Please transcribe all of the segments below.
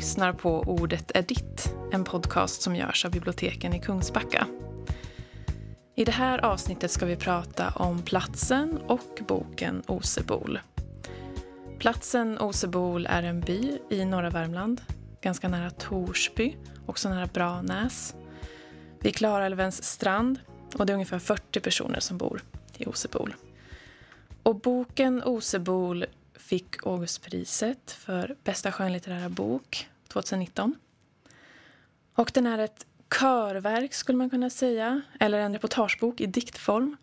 lyssnar på Ordet är ditt, en podcast som görs av biblioteken i Kungsbacka. I det här avsnittet ska vi prata om platsen och boken Osebol. Platsen Osebol är en by i norra Värmland, ganska nära Torsby, också nära Branäs. Vid Klarälvens strand och det är ungefär 40 personer som bor i Osebol. Och boken Osebol fick Augustpriset för bästa skönlitterära bok 2019. Och den är ett körverk skulle man kunna säga, eller en reportagebok i diktform.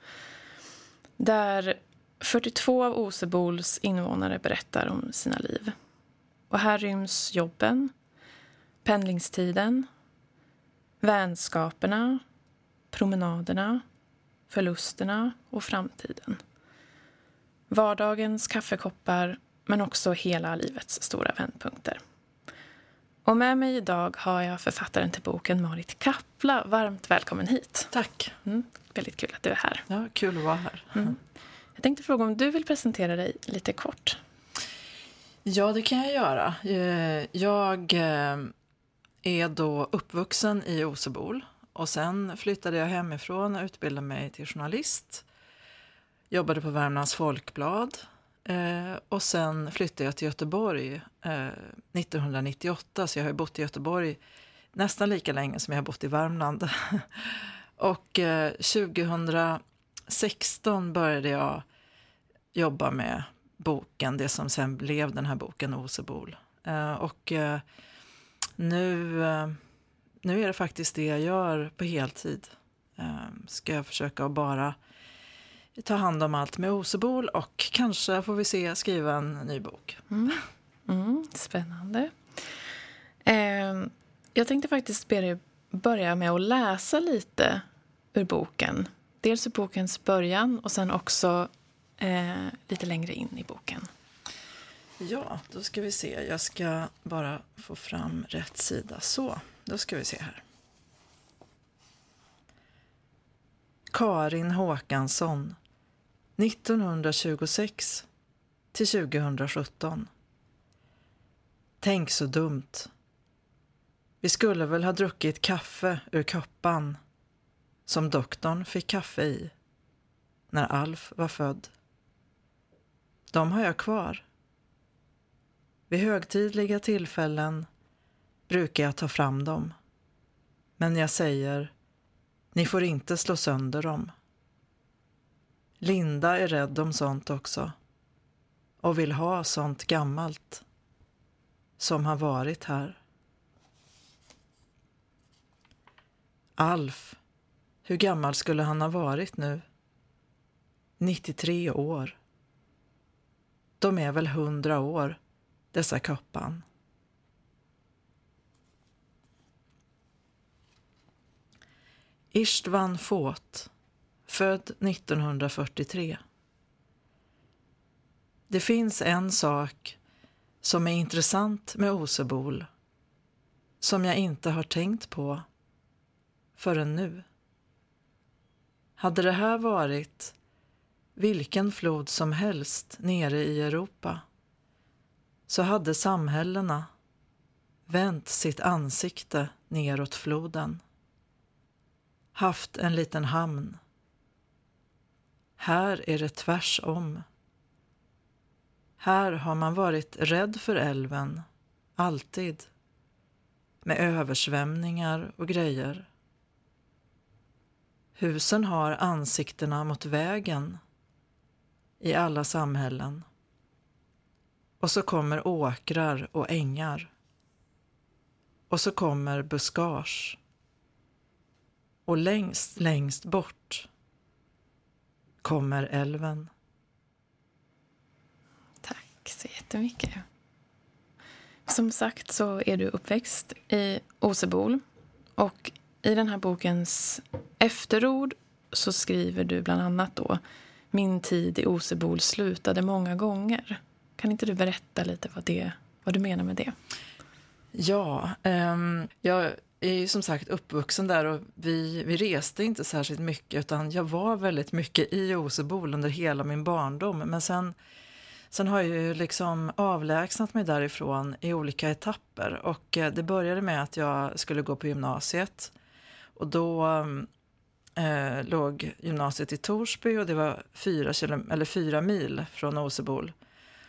Där 42 av Osebols invånare berättar om sina liv. Och här ryms jobben, pendlingstiden, vänskaperna, promenaderna, förlusterna och framtiden. Vardagens kaffekoppar, men också hela livets stora vändpunkter. Och med mig idag har jag författaren till boken Marit Kappla. Varmt välkommen hit. Tack. Mm, väldigt kul att du är här. Ja, kul att vara här. Mm. Jag tänkte fråga om du vill presentera dig lite kort. Ja, det kan jag göra. Eh, jag eh, är då uppvuxen i Osebol och sen flyttade jag hemifrån och utbildade mig till journalist. Jobbade på Värmlands Folkblad eh, och sen flyttade jag till Göteborg eh, 1998 så jag har bott i Göteborg nästan lika länge som jag har bott i Värmland. och eh, 2016 började jag jobba med boken, det som sen blev den här boken Osebol. Eh, och eh, nu, eh, nu är det faktiskt det jag gör på heltid. Eh, ska jag försöka att bara ta hand om allt med Osebol och kanske får vi se skriva en ny bok. Mm. Mm, spännande. Eh, jag tänkte faktiskt be dig börja med att läsa lite ur boken. Dels ur bokens början och sen också eh, lite längre in i boken. Ja, då ska vi se. Jag ska bara få fram rätt sida. Så, då ska vi se här. Karin Håkansson 1926 till 2017. Tänk så dumt. Vi skulle väl ha druckit kaffe ur koppan som doktorn fick kaffe i när Alf var född. De har jag kvar. Vid högtidliga tillfällen brukar jag ta fram dem. Men jag säger, ni får inte slå sönder dem. Linda är rädd om sånt också och vill ha sånt gammalt som har varit här. Alf, hur gammal skulle han ha varit nu? 93 år. De är väl hundra år, dessa koppan. Istvan Fåt, född 1943. Det finns en sak som är intressant med Osebol som jag inte har tänkt på förrän nu. Hade det här varit vilken flod som helst nere i Europa så hade samhällena vänt sitt ansikte neråt floden. Haft en liten hamn. Här är det tvärsom. Här har man varit rädd för älven, alltid. Med översvämningar och grejer. Husen har ansiktena mot vägen i alla samhällen. Och så kommer åkrar och ängar. Och så kommer buskage. Och längst, längst bort kommer älven. Tack så jättemycket. Som sagt så är du uppväxt i Osebol och i den här bokens efterord så skriver du bland annat då min tid i Osebol slutade många gånger. Kan inte du berätta lite vad, det, vad du menar med det? Ja, um, jag är ju som sagt uppvuxen där och vi, vi reste inte särskilt mycket utan jag var väldigt mycket i Osebol under hela min barndom. Men sen sen har jag ju liksom avlägsnat mig därifrån i olika etapper. Och eh, det började med att jag skulle gå på gymnasiet. Och då eh, låg gymnasiet i Torsby och det var fyra, kilo, eller fyra mil från Osebol.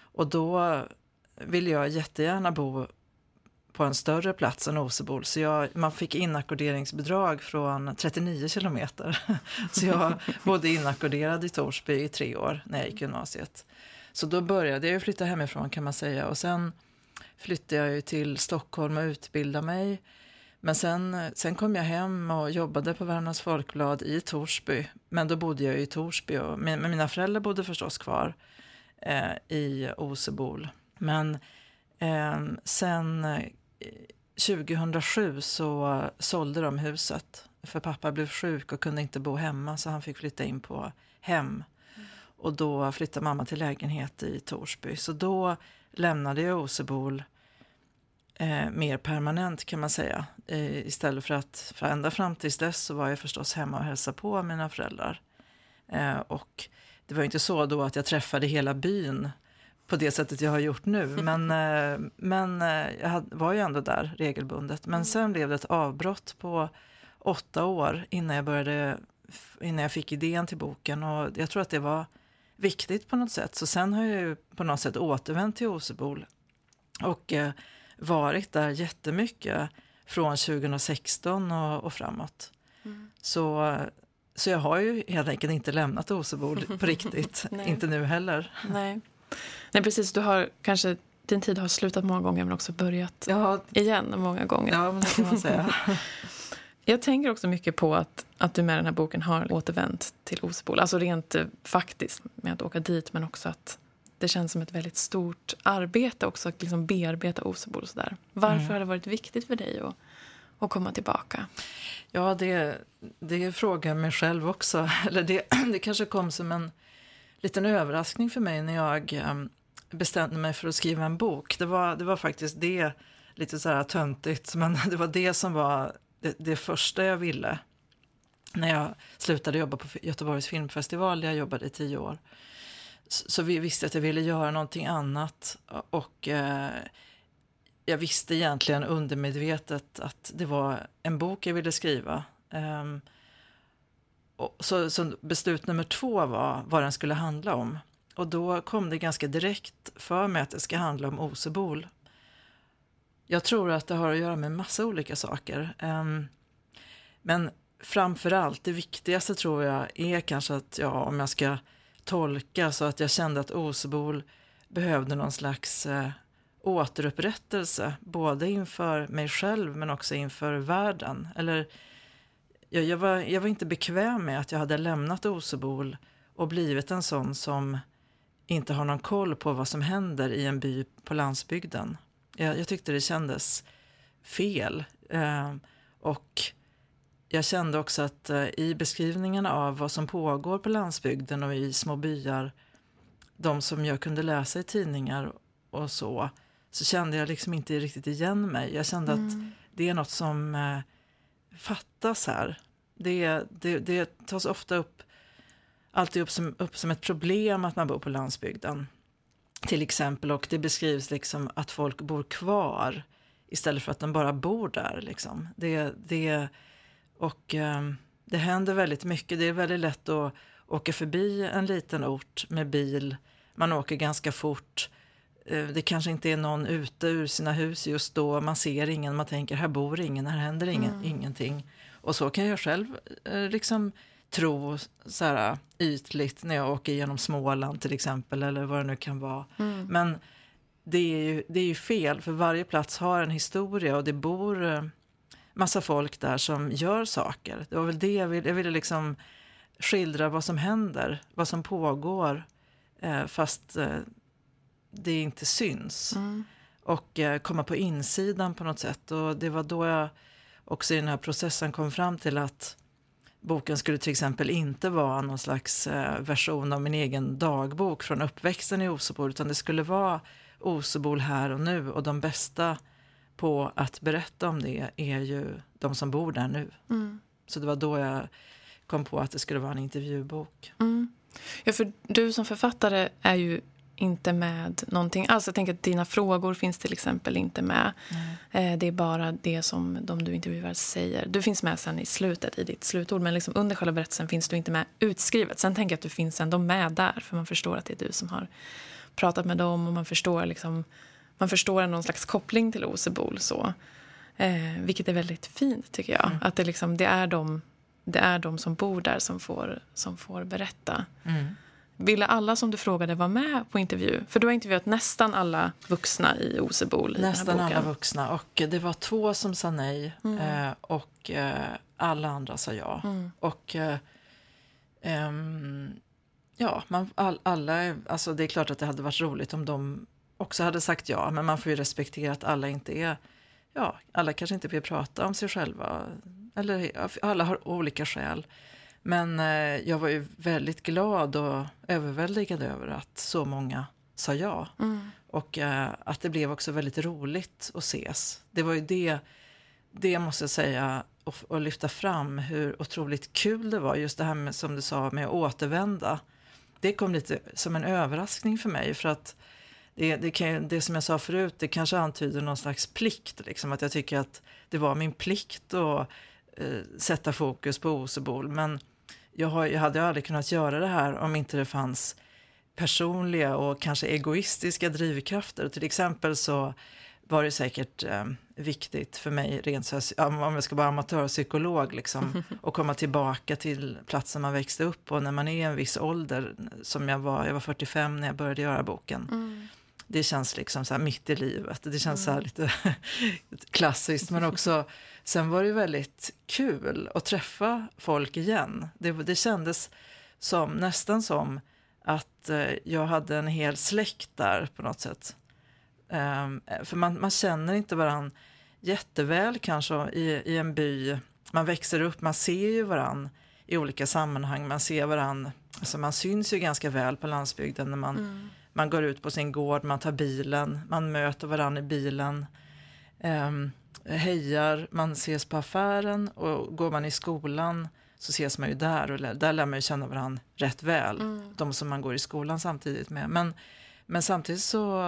Och då ville jag jättegärna bo på en större plats än Osebol. Så jag, man fick inackorderingsbidrag från 39 kilometer. Så jag bodde inackorderad i Torsby i tre år när jag gick gymnasiet. Så då började jag flytta hemifrån kan man säga. Och sen flyttade jag till Stockholm och utbildade mig. Men sen, sen kom jag hem och jobbade på Värmlands Folkblad i Torsby. Men då bodde jag i Torsby och men mina föräldrar bodde förstås kvar eh, i Osebol. Men eh, sen 2007 så sålde de huset. För pappa blev sjuk och kunde inte bo hemma så han fick flytta in på hem. Mm. Och då flyttade mamma till lägenhet i Torsby. Så då lämnade jag Osebol eh, mer permanent kan man säga. Eh, istället för att, för ända fram tills dess så var jag förstås hemma och hälsade på mina föräldrar. Eh, och det var inte så då att jag träffade hela byn på det sättet jag har gjort nu. Men, eh, men eh, jag var ju ändå där regelbundet. Men mm. sen blev det ett avbrott på åtta år innan jag började innan jag fick idén till boken och jag tror att det var viktigt på något sätt. Så sen har jag ju på något sätt återvänt till Osebol och eh, varit där jättemycket från 2016 och, och framåt. Mm. Så, så jag har ju helt enkelt inte lämnat Osebol på riktigt, inte nu heller. Nej. Nej, precis. Du har kanske din tid har slutat många gånger men också börjat ja. igen många gånger. Ja, men det kan man säga. Jag tänker också mycket på att, att du med den här boken har återvänt till Osebol. Alltså rent eh, faktiskt med att åka dit men också att det känns som ett väldigt stort arbete också att liksom bearbeta Osebol och sådär. Varför mm. har det varit viktigt för dig att, att komma tillbaka? Ja, det, det frågar mig själv också. Eller det, det kanske kom som en liten överraskning för mig när jag ehm, bestämde mig för att skriva en bok. Det var, det var faktiskt det, lite så här töntigt, men det var det som var det, det första jag ville. När jag slutade jobba på Göteborgs filmfestival, där jag jobbade i tio år. Så, så vi visste att jag ville göra någonting annat. Och eh, jag visste egentligen undermedvetet att det var en bok jag ville skriva. Um, så, så beslut nummer två var vad den skulle handla om. Och då kom det ganska direkt för mig att det ska handla om Osebol. Jag tror att det har att göra med massa olika saker. Ehm, men framför allt, det viktigaste tror jag är kanske att, ja, om jag ska tolka så att jag kände att Osebol behövde någon slags eh, återupprättelse, både inför mig själv men också inför världen. Eller jag, jag, var, jag var inte bekväm med att jag hade lämnat Osebol och blivit en sån som inte har någon koll på vad som händer i en by på landsbygden. Jag, jag tyckte det kändes fel. Eh, och jag kände också att eh, i beskrivningarna av vad som pågår på landsbygden och i små byar, de som jag kunde läsa i tidningar och så, så kände jag liksom inte riktigt igen mig. Jag kände mm. att det är något som eh, fattas här. Det, det, det tas ofta upp, alltid upp som, upp som ett problem att man bor på landsbygden. Till exempel, och det beskrivs liksom att folk bor kvar istället för att de bara bor där. Liksom. Det, det, och um, det händer väldigt mycket. Det är väldigt lätt att åka förbi en liten ort med bil. Man åker ganska fort. Eh, det kanske inte är någon ute ur sina hus just då. Man ser ingen, man tänker här bor ingen, här händer ingen, mm. ingenting. Och så kan jag själv eh, liksom tro så här, ytligt när jag åker genom Småland till exempel eller vad det nu kan vara. Mm. Men det är, ju, det är ju fel för varje plats har en historia och det bor eh, massa folk där som gör saker. Det var väl det jag ville, jag ville liksom skildra vad som händer, vad som pågår eh, fast eh, det inte syns. Mm. Och eh, komma på insidan på något sätt. Och det var då jag också i den här processen kom fram till att boken skulle till exempel inte vara någon slags eh, version av min egen dagbok från uppväxten i Osebol utan det skulle vara Osebol här och nu och de bästa på att berätta om det är ju de som bor där nu. Mm. Så det var då jag kom på att det skulle vara en intervjubok. Mm. Ja, för du som författare är ju inte med någonting alls. Jag tänker att dina frågor finns till exempel inte med. Mm. det är bara det som de du intervjuar säger. Du finns med sen i slutet, i ditt slutord. Men liksom under själva berättelsen finns du inte med utskrivet. Sen tänker jag att du finns ändå med där. För man förstår att det är du som har pratat med dem. Och man förstår, liksom, man förstår någon slags koppling till Osebol. Så. Eh, vilket är väldigt fint tycker jag. Mm. Att det, liksom, det, är de, det är de som bor där som får, som får berätta. Mm. Ville alla som du frågade vara med på intervju? För du har intervjuat nästan alla vuxna i Osebol. I nästan alla vuxna. Och det var två som sa nej mm. eh, och eh, alla andra sa ja. Mm. Och ehm, ja, man, all, alla, alltså det är klart att det hade varit roligt om de också hade sagt ja. Men man får ju respektera att alla inte är, ja, alla kanske inte vill prata om sig själva. Eller alla har olika skäl. Men eh, jag var ju väldigt glad och överväldigad över att så många sa ja. Mm. Och eh, att det blev också väldigt roligt att ses. Det var ju det, det måste jag säga, och, och lyfta fram hur otroligt kul det var. Just det här med, som du sa med att återvända. Det kom lite som en överraskning för mig. För att det, det, kan, det som jag sa förut, det kanske antyder någon slags plikt. Liksom, att jag tycker att det var min plikt att eh, sätta fokus på Osebol. Men jag, har, jag hade aldrig kunnat göra det här om inte det fanns personliga och kanske egoistiska drivkrafter. Till exempel så var det säkert eh, viktigt för mig, rent så om jag ska vara amatörpsykolog, liksom, att komma tillbaka till platsen man växte upp och när man är i en viss ålder, som jag var, jag var 45 när jag började göra boken. Mm. Det känns liksom så här mitt i livet, det känns mm. så lite klassiskt men också Sen var det väldigt kul att träffa folk igen. Det, det kändes som, nästan som att eh, jag hade en hel släkt där på något sätt. Um, för man, man känner inte varann jätteväl kanske i, i en by. Man växer upp, man ser ju varann i olika sammanhang. Man ser varann, alltså man syns ju ganska väl på landsbygden när man, mm. man går ut på sin gård, man tar bilen, man möter varann i bilen. Um, hejar, man ses på affären och går man i skolan så ses man ju där och där lär man ju känna varandra rätt väl. Mm. De som man går i skolan samtidigt med. Men, men samtidigt så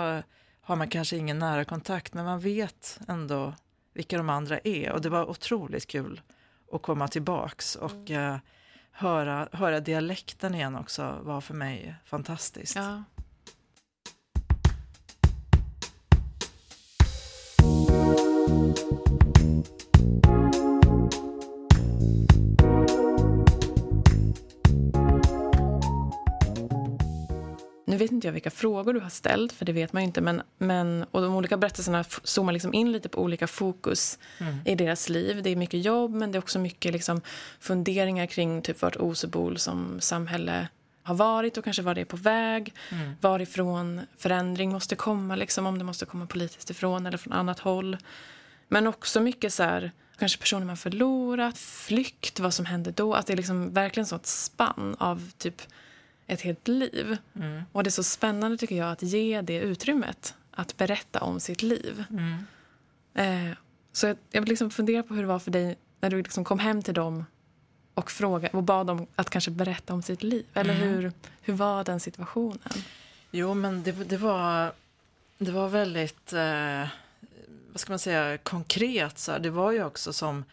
har man kanske ingen nära kontakt men man vet ändå vilka de andra är och det var otroligt kul att komma tillbaks och mm. uh, höra, höra dialekten igen också var för mig fantastiskt. Ja. Nu vet inte jag vilka frågor du har ställt, för det vet man ju inte. Men, men, och de olika berättelserna zoomar liksom in lite på olika fokus mm. i deras liv. Det är mycket jobb, men det är också mycket liksom funderingar kring typ vart Osebol som samhälle har varit och kanske var det är på väg. Mm. Varifrån förändring måste komma, liksom, om det måste komma politiskt ifrån eller från annat håll. Men också mycket så här, kanske personer man förlorat, flykt, vad som hände då. Att det är liksom verkligen så ett spann av typ ett helt liv. Mm. Och det är så spännande tycker jag att ge det utrymmet att berätta om sitt liv. Mm. Eh, så jag, jag vill liksom fundera på hur det var för dig när du liksom kom hem till dem och, fråga, och bad dem att kanske berätta om sitt liv. Eller mm. hur, hur var den situationen? Jo, men det, det var, det var väldigt eh, vad ska man säga, konkret. Så här. Det var ju också som...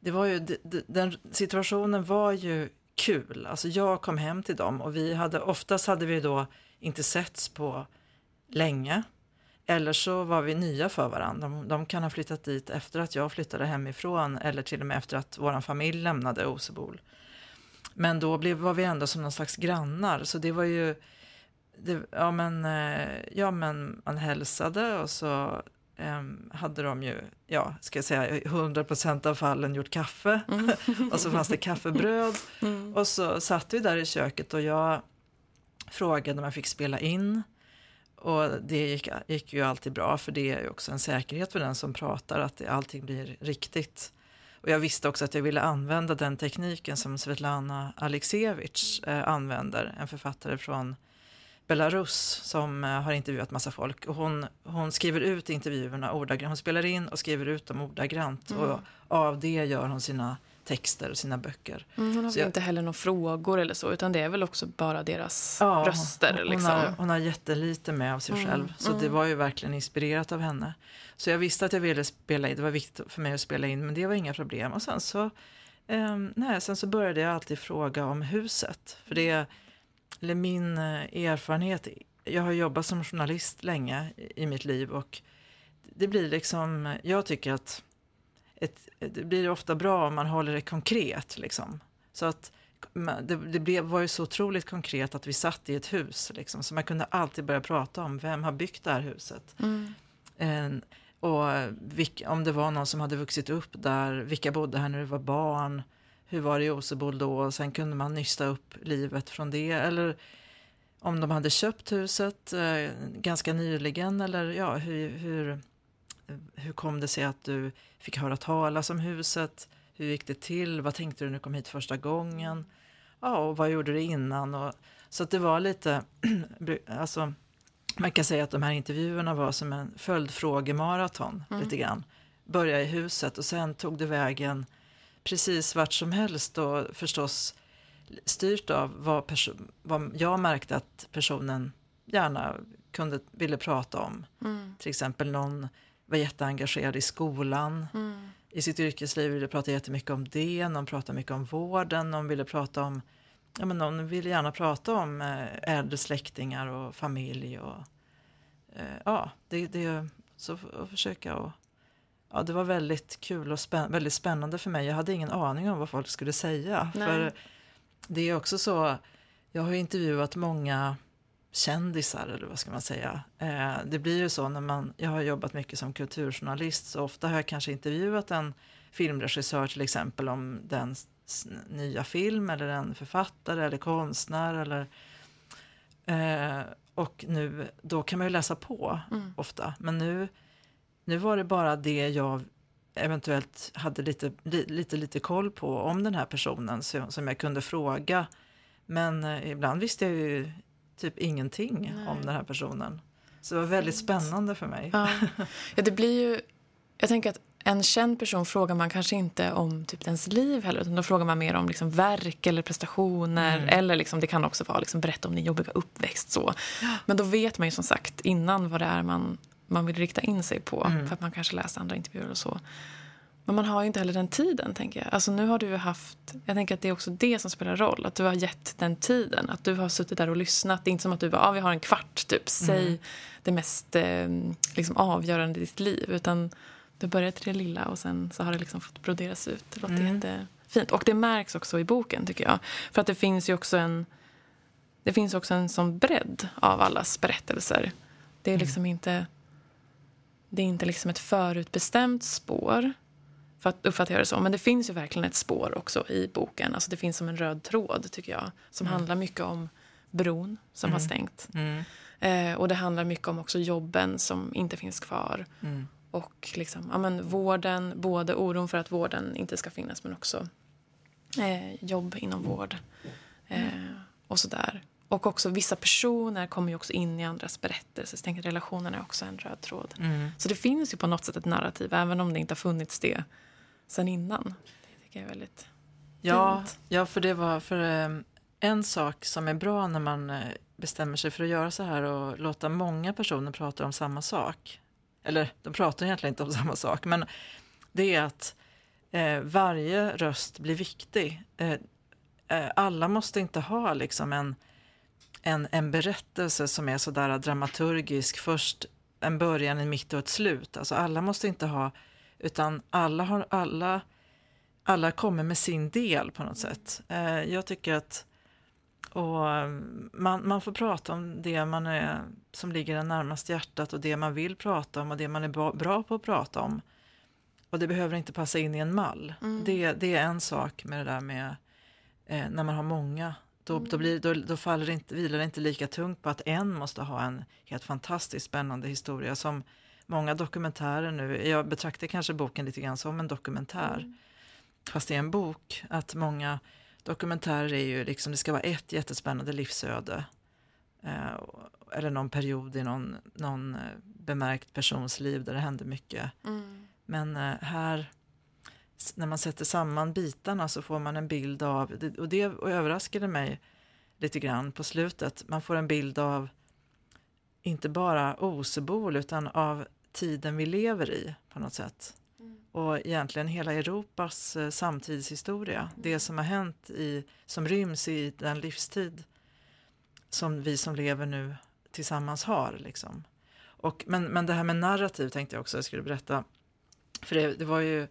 Det var ju, den situationen var ju kul. Alltså jag kom hem till dem och vi hade, oftast hade vi då inte setts på länge. Eller så var vi nya för varandra. De, de, kan ha flyttat dit efter att jag flyttade hemifrån eller till och med efter att vår familj lämnade Osebol. Men då blev, var vi ändå som någon slags grannar, så det var ju... Det, ja, men, eh, ja, men man hälsade och så hade de ju, ja, ska jag säga, 100 procent av fallen gjort kaffe. Mm. och så fanns det kaffebröd. Mm. Och så satt vi där i köket och jag frågade om jag fick spela in. Och det gick, gick ju alltid bra, för det är ju också en säkerhet för den som pratar, att det, allting blir riktigt. Och jag visste också att jag ville använda den tekniken som Svetlana Aleksevich eh, använder, en författare från Belarus som eh, har intervjuat massa folk. Och hon, hon skriver ut intervjuerna ordagrant. Hon spelar in och skriver ut dem ordagrant. Mm. Och av det gör hon sina texter och sina böcker. Mm, hon har jag- inte heller några frågor eller så, utan det är väl också bara deras Ja, röster. hon, Liksom. har, hon har jättelite med av sig Mm, själv. Så det mm. var ju verkligen inspirerat av henne. Så jag visste att jag ville spela in, det var viktigt för mig att spela in, men det var inga problem. Och sen så, ehm, nej, sen så började jag alltid fråga om huset. För det, eller min eh, erfarenhet, jag har jobbat som journalist länge i, i mitt liv och det blir liksom, jag tycker att ett, det blir ofta bra om man håller det konkret. Liksom. Så att det, det blev, var ju så otroligt konkret att vi satt i ett hus. Liksom, så man kunde alltid börja prata om vem har byggt det här huset. Mm. En, och vilk, om det var någon som hade vuxit upp där, vilka bodde här när det var barn, hur var det i Osebol då? Och sen kunde man nysta upp livet från det. Eller om de hade köpt huset eh, ganska nyligen eller ja, hur, hur, hur kom det sig att du fick höra talas om huset? Hur gick det till? Vad tänkte du när du kom hit första gången? Ja, och vad gjorde du innan? Och, så att det var lite, alltså man kan säga att de här intervjuerna var som en följdfrågemaraton Mm. lite grann. Börja i huset och sen tog det vägen precis vart som helst och förstås styrt av vad, vad jag märkte att personen gärna kunde, ville prata om. Mm. Till exempel någon var jätteengagerad i skolan, Mm. i sitt yrkesliv ville prata jättemycket om det, någon pratade mycket om vården, någon ville prata om Ja, men någon ville gärna prata om eh, äldre släktingar och familj och eh, ja, det, det så att försöka och ja, det var väldigt kul och spän- väldigt spännande för mig. Jag hade ingen aning om vad folk skulle säga. Nej. För det är också så, jag har ju intervjuat många kändisar eller vad ska man säga. Eh, det blir ju så när man, jag har jobbat mycket som kulturjournalist så ofta har jag kanske intervjuat en filmregissör till exempel om den nya film eller en författare eller konstnär eller eh, och nu, då kan man ju läsa på Mm. ofta. Men nu, nu var det bara det jag eventuellt hade lite, li, lite, lite koll på om den här personen som jag kunde fråga. Men eh, ibland visste jag ju typ ingenting Nej. om den här personen. Så det var väldigt spännande för mig. Ja. ja, det blir ju... Jag tänker att en känd person frågar man kanske inte om typ ens liv heller utan då frågar man mer om liksom verk eller prestationer Mm. eller liksom, det kan också vara liksom berätta om din jobbiga uppväxt. Så. Men då vet man ju som sagt innan vad det är man, man vill rikta in sig på Mm. för att man kanske läser andra intervjuer och så. Men man har ju inte heller den tiden, tänker jag. Alltså nu har du ju haft, jag tänker att det är också det som spelar roll, att du har gett den tiden. Att du har suttit där och lyssnat. Det är inte som att du bara, ah, vi har en kvart, typ. Säg Mm. det mest eh, liksom avgörande i ditt liv. Utan du började i det lilla och sen så har det liksom fått broderas ut. Det låter Mm. jättefint. Och det märks också i boken, tycker jag. För att det finns ju också en, det finns också en sån bredd av allas berättelser. Det är Mm. liksom inte, det är inte liksom ett förutbestämt spår för att uppfattar jag det så. Men det finns ju verkligen ett spår också i boken. Alltså det finns som en röd tråd tycker jag. Som Mm. handlar mycket om bron som har Mm. stängt. Mm, Eh, och det handlar mycket om också jobben som inte finns kvar. mm, Och liksom, ja, men vården, både oron för att vården inte ska finnas men också eh, jobb inom vård. Eh, och sådär. Och också vissa personer kommer ju också in i andras berättelser. Så jag relationerna är också en röd tråd. mm. Så det finns ju på något sätt ett narrativ även om det inte har funnits det sen innan. Det tycker jag är väldigt Ja, fint. ja, för det var för eh, en sak som är bra när man eh, bestämmer sig för att göra så här och låta många personer prata om samma sak. Eller de pratar egentligen inte om samma sak, men det är att eh, varje röst blir viktig. Eh, alla måste inte ha liksom en, en, en berättelse som är sådär dramaturgisk. Först en början, en mitt och ett slut. Alltså alla måste inte ha, utan alla har alla alla kommer med sin del på något sätt. Eh, jag tycker att och man, man får prata om det man är, som ligger en närmast hjärtat och det man vill prata om och det man är bra, bra på att prata om. Och det behöver inte passa in i en mall. Mm. Det, det är en sak med det där med eh, när man har många. Då, då, blir, då, då faller det inte, vilar det inte lika tungt på att en måste ha en helt fantastiskt spännande historia som många dokumentärer nu. Jag betraktar kanske boken lite grann som en dokumentär fast det är en bok, att många dokumentärer är ju liksom, det ska vara ett jättespännande livsöde. Eh, eller någon period i någon, någon eh, bemärkt persons liv där det händer mycket. Mm. Men eh, här när man sätter samman bitarna så får man en bild av, och det överraskade mig lite grann på slutet, man får en bild av inte bara Osebol utan av tiden vi lever i på något sätt. Mm. Och egentligen hela Europas eh, samtidshistoria, mm. det som har hänt i, som ryms i den livstid som vi som lever nu tillsammans har. Liksom. Och, men, men det här med narrativ tänkte jag också jag skulle berätta. För det, det var ju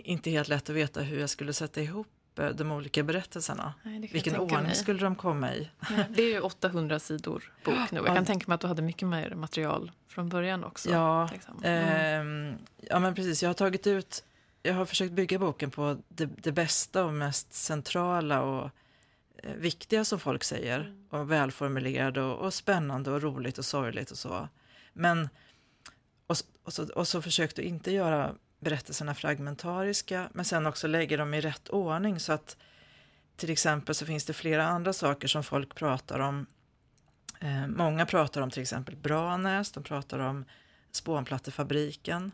inte helt lätt att veta hur jag skulle sätta ihop eh, de olika berättelserna. Nej, Vilken ordning mig. skulle de komma i? Ja, det är ju 800 sidor bok nu. Jag kan tänka mig att du hade mycket mer material från början också. Ja, liksom. mm. eh, ja men precis. Jag har tagit ut, jag har försökt bygga boken på det, det bästa och mest centrala och eh, viktiga som folk säger. Mm. Och välformulerade och, och spännande och roligt och sorgligt och så. Men, och, och, så, och så försökte jag inte göra berättelserna fragmentariska, men sen också lägga dem i rätt ordning så att till exempel så finns det flera andra saker som folk pratar om. Eh, många pratar om till exempel Branäs, de pratar om spånplattefabriken.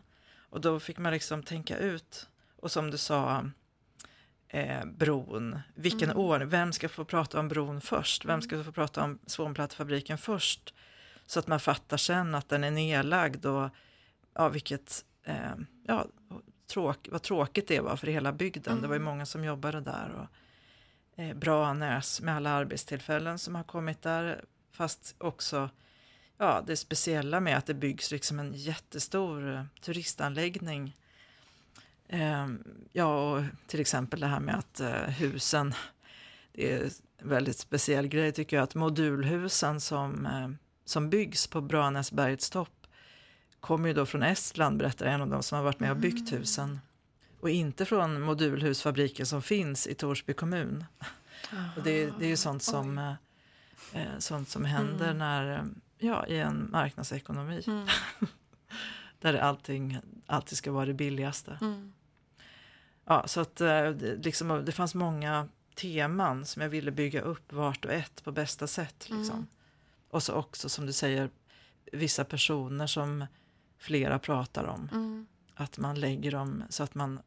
Och då fick man liksom tänka ut och som du sa eh, bron, vilken mm. år, vem ska få prata om bron först, vem ska få prata om spånplattefabriken först? Så att man fattar sen att den är nedlagd och ja, vilket eh, ja, tråk, vad tråkigt det var för hela bygden. Mm. Det var ju mm. många som jobbade där. Och, eh, Branäs med alla arbetstillfällen som har kommit där. Fast också ja, det speciella med att det byggs liksom en jättestor eh, turistanläggning. Eh, ja, och till exempel det här med att eh, husen, det är en väldigt speciell grej tycker jag, att modulhusen som, eh, som byggs på Branäsbergets topp kommer ju då från Estland, berättar en av dem som har varit med och byggt mm. husen. Och inte från modulhusfabriken som finns i Torsby kommun. Och det, det är ju sånt som, eh, eh, sånt som händer mm. när, eh, ja, i en marknadsekonomi. Mm. Där allting alltid ska vara det billigaste. Mm. Ja, så att eh, liksom, det fanns många teman som jag ville bygga upp vart och ett på bästa sätt. Liksom. Mm. Och så också som du säger vissa personer som flera pratar om. Mm. Att man lägger dem så att man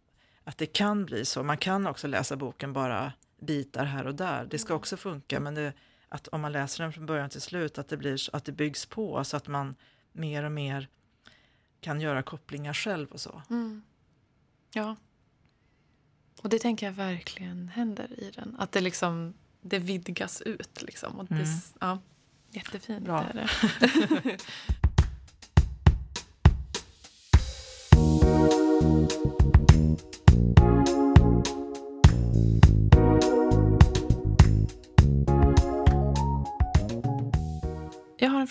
att det kan bli så. Man kan också läsa boken bara bitar här och där. Det ska mm. också funka men det, att om man läser den från början till slut att det, blir, att det byggs på så att man mer och mer kan göra kopplingar själv och så. Mm. Ja. Och det tänker jag verkligen händer i den. Att det liksom det vidgas ut liksom. Och det, mm. ja, jättefint Bra. är det.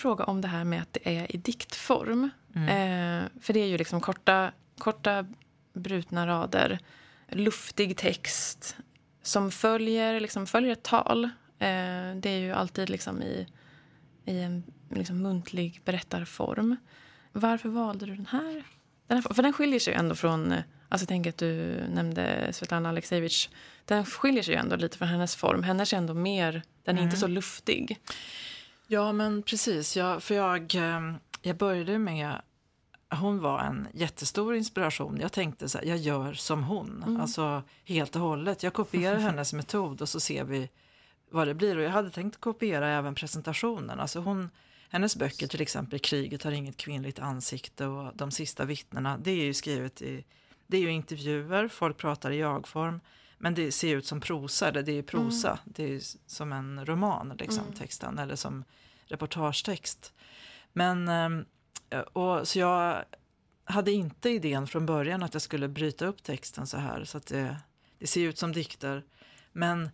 fråga om det här med att det är i diktform. Mm. Eh, för det är ju liksom korta, korta brutna rader, luftig text som följer, liksom följer ett tal. Eh, det är ju alltid liksom i, i en liksom muntlig berättarform. Varför valde du den här? den här? För den skiljer sig ändå från... Alltså jag tänker att du nämnde Svetlana Aleksejevitj. Den skiljer sig ändå lite från hennes form. Hennes är ändå mer... Den är mm. inte så luftig. Ja, men precis. Jag, för jag, ehm, jag började med... Hon var en jättestor inspiration. Jag tänkte så här, jag gör som hon. Mm. Alltså helt och hållet. Jag kopierar hennes metod och så ser vi vad det blir. Och jag hade tänkt kopiera även presentationen. Alltså hon, hennes böcker, till exempel Kriget har inget kvinnligt ansikte och De sista vittnena, det är ju skrivet i, det är ju intervjuer, folk pratar i jag-form. Men det ser ut som prosa, eller det är prosa. Mm. Det är som en roman, liksom, mm. texten, eller som reportagetext. Men, ehm, och, så jag hade inte idén från början att jag skulle bryta upp texten så här, så att det, det ser ut som dikter. Men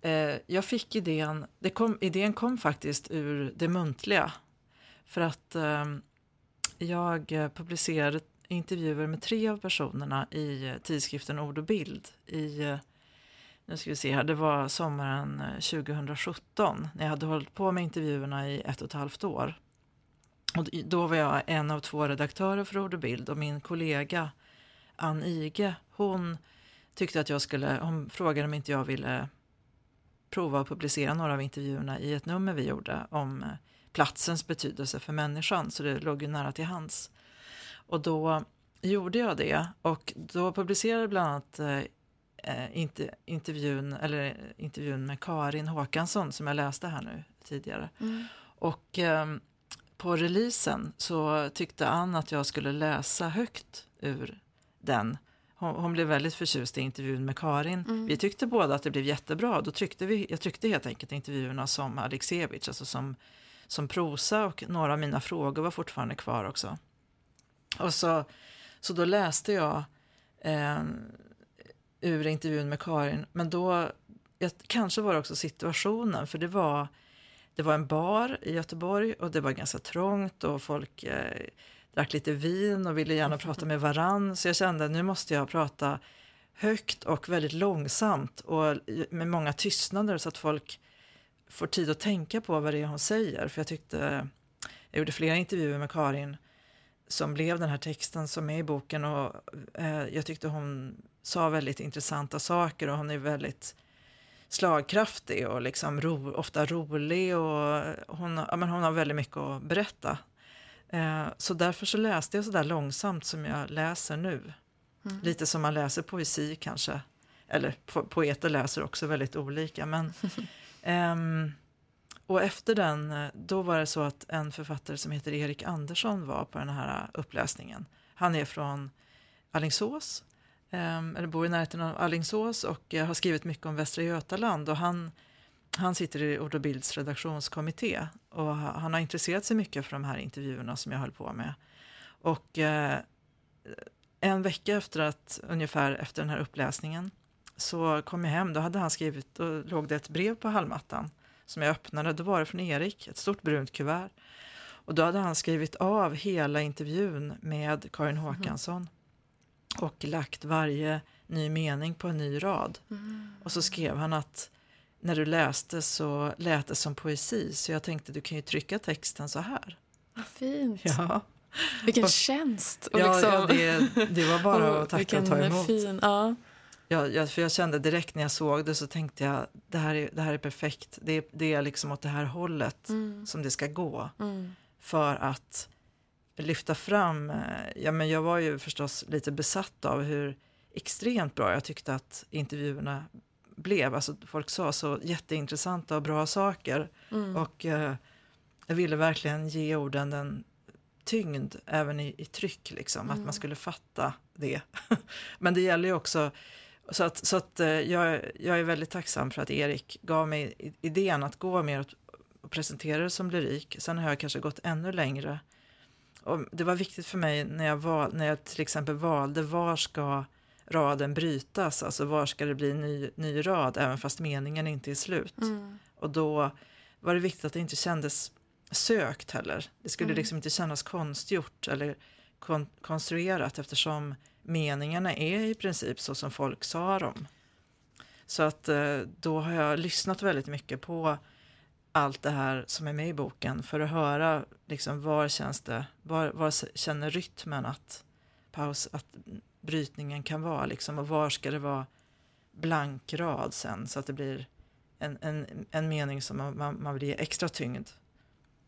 eh, jag fick idén, det kom, idén kom faktiskt ur det muntliga. För att eh, jag publicerade intervjuer med tre av personerna i eh, tidskriften Ord och bild i eh, nu ska vi se här, det var sommaren eh, 2017 när jag hade hållit på med intervjuerna i ett och ett halvt år. Och då var jag en av två redaktörer för Ord och bild och min kollega Ann Ige, hon tyckte att jag skulle, hon frågade om inte jag ville prova att publicera några av intervjuerna i ett nummer vi gjorde om platsens betydelse för människan, så det låg ju nära till hands. Och då gjorde jag det och då publicerade bland annat eh, inte, intervjun, eller intervjun med Karin Håkansson som jag läste här nu tidigare. Mm. Och eh, på releasen så tyckte Ann att jag skulle läsa högt ur den. Hon, hon blev väldigt förtjust i intervjun med Karin. Mm. Vi tyckte båda att det blev jättebra. Då tryckte vi, jag tryckte helt enkelt intervjuerna som Alexievich, alltså som, som prosa och några av mina frågor var fortfarande kvar också. Och så, så då läste jag eh, ur intervjun med Karin, men då, jag, kanske var det också situationen, för det var, det var en bar i Göteborg och det var ganska trångt och folk eh, drack lite vin och ville gärna prata med varann. Så jag kände att nu måste jag prata högt och väldigt långsamt och eh, med många tystnader så att folk får tid att tänka på vad det är hon säger. För jag tyckte, jag gjorde flera intervjuer med Karin som blev den här texten som är i boken och eh, jag tyckte hon sa väldigt intressanta saker och hon är väldigt slagkraftig och liksom ro, ofta rolig och hon, ja, men hon har väldigt mycket att berätta. Eh, så därför så läste jag så där långsamt som jag läser nu. Mm. Lite som man läser poesi kanske. Eller po poeter läser också väldigt olika. Men, ehm, och efter den, eh, då var det så att en författare som heter Erik Andersson var på den här eh, uppläsningen. Han är från Allingsås ehm, eller bor i närheten av Allingsås och eh, har skrivit mycket om Västra Götaland. Och han, han sitter i Ord och Bilds redaktionskommitté och han har intresserat sig mycket för de här intervjuerna som jag höll på med. Och eh, en vecka efter att, ungefär efter den här uppläsningen, så kom jag hem. Då hade han skrivit, då låg det ett brev på hallmattan som jag öppnade. Då var det från Erik, ett stort brunt kuvert. Och då hade han skrivit av hela intervjun med Karin mhm. Håkansson. Mm och lagt varje ny mening på en ny rad. Mm. Och så skrev han att när du läste så lät det som poesi så jag tänkte du kan ju trycka texten så här. Vad fint. Ja. Vilken och, tjänst. Och ja, liksom. ja det, det, var bara att tacka och ta emot. Fin, ja. Ja, jag, för jag kände direkt när jag såg det så tänkte jag det här är, det här är perfekt. Det, det är liksom åt det här hållet mm. som det ska gå. Mm. För att lyfta fram, eh, ja men jag var ju förstås lite besatt av hur extremt bra jag tyckte att intervjuerna blev. Alltså folk sa så jätteintressanta och bra saker. Mm. Och eh, jag ville verkligen ge orden den tyngd även i, i tryck, liksom, att man mm. skulle fatta det. men det gäller ju också så att, så att eh, jag, jag är väldigt tacksam för att Erik gav mig idén att gå mer och presentera det som lyrik. Sen har jag kanske gått ännu längre och det var viktigt för mig när jag, val, när jag till exempel valde var ska raden brytas, alltså var ska det bli ny, ny rad även fast meningen inte är slut. Mm. Och då var det viktigt att det inte kändes sökt heller. Det skulle mm. liksom inte kännas konstgjort eller kon konstruerat eftersom meningarna är i princip så som folk sa dem. Så att eh, då har jag lyssnat väldigt mycket på allt det här som är med i boken för att höra liksom var känns det, var, var känner rytmen att paus, att brytningen kan vara liksom och var ska det vara blank rad sen så att det blir en, en, en mening som man, man, man ge extra tyngd.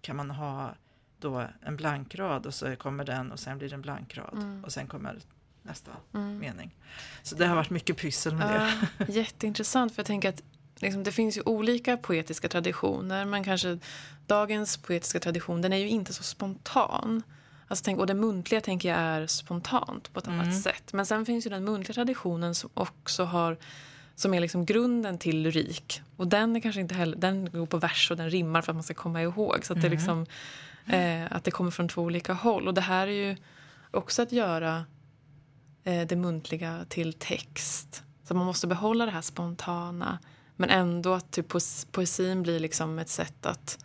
Kan man ha då en blank rad och så kommer den och sen blir det en blank rad mm. och sen kommer nästa mm. mening. Så det har varit mycket pyssel med ja, det. Jätteintressant för jag tänker att liksom, det finns ju olika poetiska traditioner men kanske dagens poetiska tradition den är ju inte så spontan. Alltså, tänk, och det muntliga tänker jag är spontant på ett mm. annat sätt. Men sen finns ju den muntliga traditionen som också har som är liksom grunden till lyrik. Och den är kanske inte heller, den går på vers och den rimmar för att man ska komma ihåg. Så att, mm. det, liksom, eh, att det kommer från två olika håll. Och det här är ju också att göra det muntliga till text. Så man måste behålla det här spontana. Men ändå att typ poesin blir liksom ett sätt att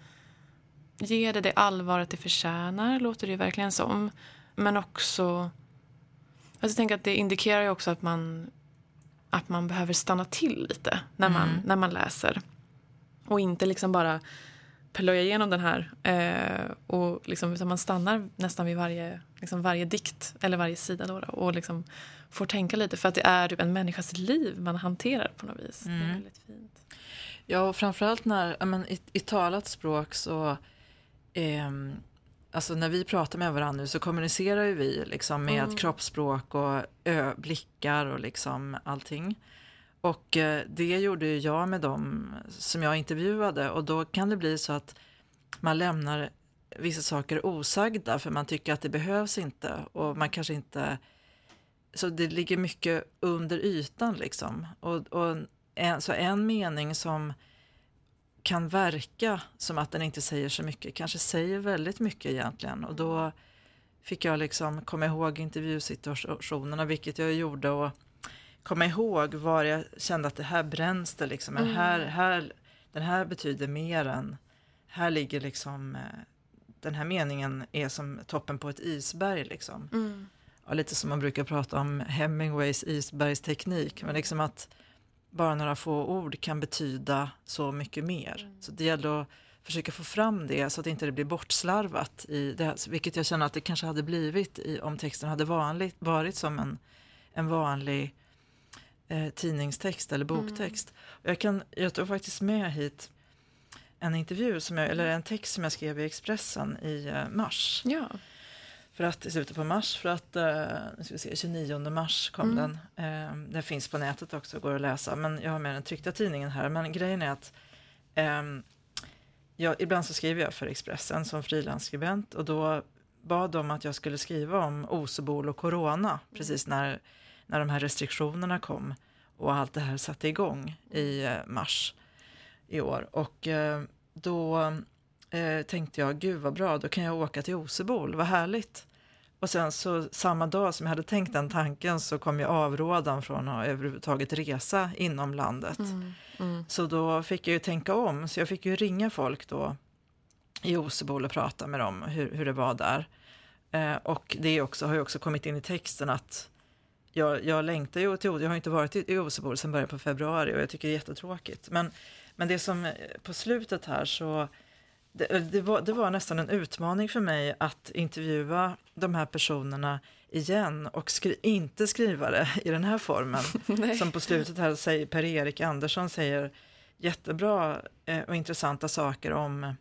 ge det det allvaret det förtjänar, låter det verkligen som. Men också... Alltså jag tänker att det indikerar ju också att man, att man behöver stanna till lite när man, mm. när man läser. Och inte liksom bara plöja igenom den här. Eh, och liksom, utan man stannar nästan vid varje, liksom varje dikt eller varje sida då, och liksom får tänka lite. För att det är typ en människas liv man hanterar på något vis. Mm. Det är mm. väldigt fint. Ja, och framförallt när, men, i, i talat språk så eh, alltså när vi pratar med varandra nu så kommunicerar ju vi liksom med Mm. kroppsspråk och ö, blickar och liksom allting. Och eh, det gjorde ju jag med dem som jag intervjuade och då kan det bli så att man lämnar vissa saker osagda för man tycker att det behövs inte och man kanske inte så det ligger mycket under ytan liksom. Och, och en, så en mening som kan verka som att den inte säger så mycket kanske säger väldigt mycket egentligen och då fick jag liksom komma ihåg intervjusituationerna vilket jag gjorde och komma ihåg var jag kände att det här bränns det liksom. Mm. här, här, den här betyder mer än, här ligger liksom, eh, den här meningen är som toppen på ett isberg liksom. Mm. Ja, lite som man brukar prata om Hemingways isbergsteknik, men liksom att bara några få ord kan betyda så mycket mer. Så det gäller att försöka få fram det så att inte det blir bortslarvat i det, här, vilket jag känner att det kanske hade blivit i, om texten hade vanligt, varit som en, en vanlig eh, tidningstext eller boktext. Och jag, kan, jag tog faktiskt med hit en intervju, som jag, eller en text som jag skrev i Expressen i eh, mars. Ja. För att i slutet på mars, för att eh, nu ska vi se, 29 mars kom Mm. den. Eh, den finns på nätet också, går att läsa. Men jag har med den tryckta tidningen här. Men grejen är att ehm, jag, ibland så skriver jag för Expressen som frilansskribent och då bad de att jag skulle skriva om Osebol och Corona precis när, när de här restriktionerna kom och allt det här satte igång i eh, mars i år. Och eh, då eh, tänkte jag, gud vad bra, då kan jag åka till Osebol, vad härligt. Och sen så samma dag som jag hade tänkt den tanken så kom jag avrådan från att överhuvudtaget resa inom landet. Mm. Mm. Så då fick jag ju tänka om, så jag fick ju ringa folk då i Osebol och prata med dem hur, hur det var där. Eh, och det också, har ju också kommit in i texten att jag, jag längtar ju till jag har inte varit i, i Osebol sedan början på februari och jag tycker det är jättetråkigt. Men, men det som eh, på slutet här så det, det, var, det var nästan en utmaning för mig att intervjua de här personerna igen och skri, inte skriva det i den här formen. Som på slutet här säger Per-Erik Andersson säger jättebra eh, och intressanta saker om,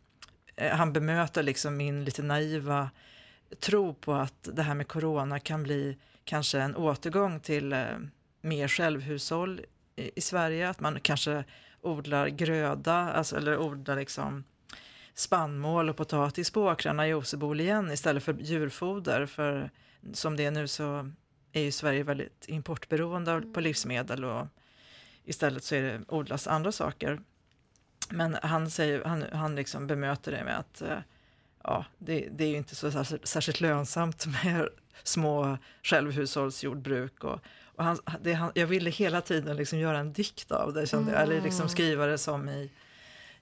eh, han bemöter liksom min lite naiva tro på att det här med corona kan bli kanske en återgång till eh, mer självhushåll i Sverige, att man kanske odlar gröda, alltså, eller odlar liksom spannmål och potatis på åkrarna i Osebol igen istället för djurfoder, för som det är nu så är ju Sverige väldigt importberoende av- på livsmedel och istället så är det, odlas andra saker. Men han, säger, han, han liksom bemöter det med att eh, ja, det, det är ju inte så särskilt, särskilt lönsamt med små självhushållsjordbruk. Och, och han, det, han, jag ville hela tiden liksom göra en dikt av det, kände jag, eller liksom skriva det som i,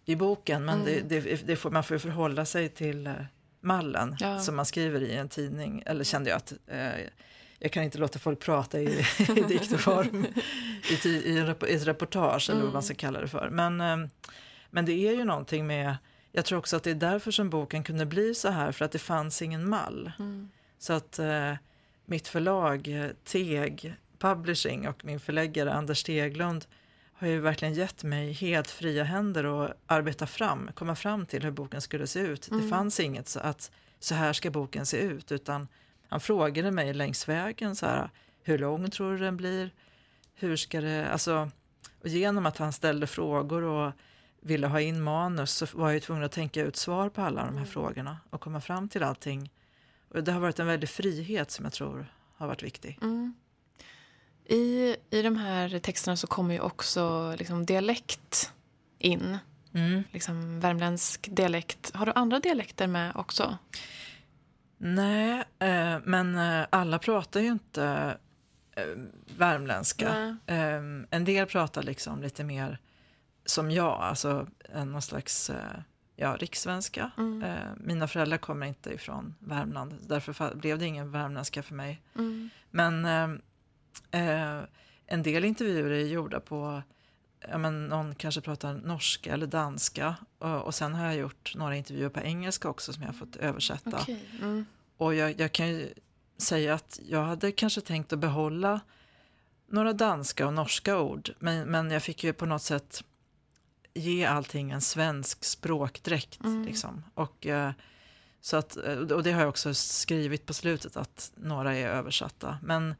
i boken. Men det, det, det får, man får ju förhålla sig till eh, mallen Ja. som man skriver i en tidning. Eller kände jag att eh, jag kan inte låta folk prata i, i diktform i, i, i ett reportage eller vad man ska kalla det för. Men, eh, men det är ju någonting med, jag tror också att det är därför som boken kunde bli så här, för att det fanns ingen mall. Mm. Så att eh, mitt förlag eh, Teg Publishing och min förläggare Anders Steglund har ju verkligen gett mig helt fria händer att arbeta fram, komma fram till hur boken skulle se ut. Det fanns inget så att så här ska boken se ut, utan han frågade mig längs vägen så här, hur lång tror du den blir? Hur ska det, alltså, och genom att han ställde frågor och ville ha in manus så var jag ju tvungen att tänka ut svar på alla de här frågorna och komma fram till allting. Och det har varit en väldig frihet som jag tror har varit viktig. Mm. I, I de här texterna så kommer ju också liksom dialekt in. Liksom värmländsk dialekt. Har du andra dialekter med också? Nej, eh, men eh, alla pratar ju inte eh, värmländska. Eh, en del pratar liksom lite mer som jag, alltså en, någon slags eh, ja, rikssvenska. Mm. Eh, mina föräldrar kommer inte ifrån Värmland, därför blev det ingen värmländska för mig. Mm. Men eh, eh, en del intervjuer är gjorda på, ja, men någon kanske pratar norska eller danska. Och, och sen har jag gjort några intervjuer på engelska också som jag har fått översätta. Okej. Mm. Och jag, jag kan ju säga att jag hade kanske tänkt att behålla några danska och norska ord. Men, men jag fick ju på något sätt ge allting en svensk språkdräkt. Mm. Liksom. Och eh, Så att, eh, och det har jag också skrivit på slutet att några är översatta. Men,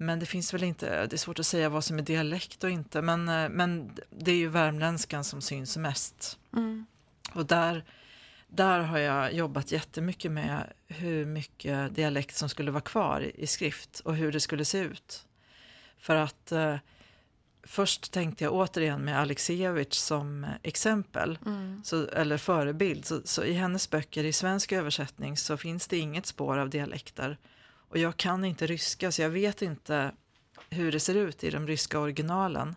men det finns väl inte, det är svårt att säga vad som är dialekt och inte, men, eh, men det är ju värmländskan som syns mest. Mm. Och där, där har jag jobbat jättemycket med hur mycket dialekt som skulle vara kvar i, i skrift och hur det skulle se ut. För att eh, först tänkte jag återigen med Alexievich som exempel, Mm. så, eller förebild. Så, så i hennes böcker i svensk översättning så finns det inget spår av dialekter. Och jag kan inte ryska så jag vet inte hur det ser ut i de ryska originalen.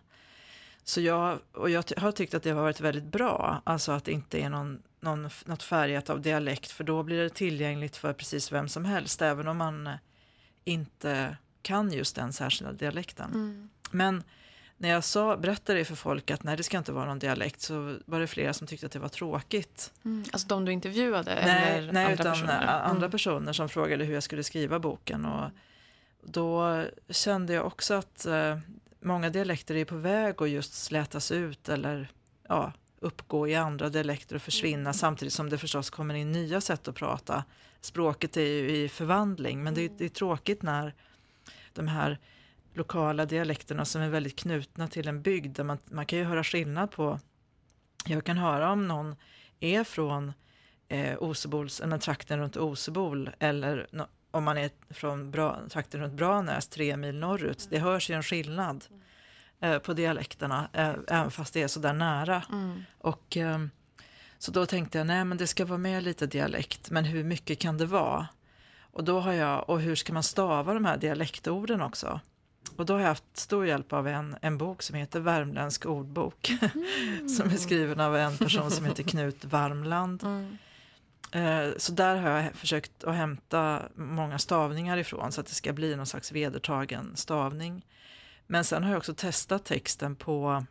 Så jag, och jag har tyckt att det har varit väldigt bra, alltså att det inte är någon, någon, något färgat av dialekt, för då blir det tillgängligt för precis vem som helst, även om man inte kan just den särskilda dialekten. Mm. Men när jag sa, berättade för folk att nej, det ska inte vara någon dialekt, så var det flera som tyckte att det var tråkigt. Mm. Alltså de du intervjuade? Nej, eller nej andra utan personer? andra Mm. personer som frågade hur jag skulle skriva boken. Och då kände jag också att eh, många dialekter är på väg att just slätas ut eller ja, uppgå i andra dialekter och försvinna Mm. samtidigt som det förstås kommer in nya sätt att prata. Språket är ju i förvandling men det Mm. det är tråkigt när de här lokala dialekterna som är väldigt knutna till en bygd där man, man kan ju höra skillnad på jag kan höra om någon är från eh, Osebols, eller trakten runt Osebol eller no, om man är från Bra, trakten runt Branäs, tre mil norrut. Det hörs ju en skillnad eh, på dialekterna, eh, även fast det är så där nära. Mm. Och, ehm, så då tänkte jag, nej men det ska vara med lite dialekt, men hur mycket kan det vara? Och då har jag, och hur ska man stava de här dialektorden också? Och då har jag haft stor hjälp av en, en bok som heter Värmländsk ordbok, som är skriven av en person som heter Knut Varmland. Mm. Eh, Så där har jag försökt att hämta många stavningar ifrån så att det ska bli någon slags vedertagen stavning. Men sen har jag också testat texten på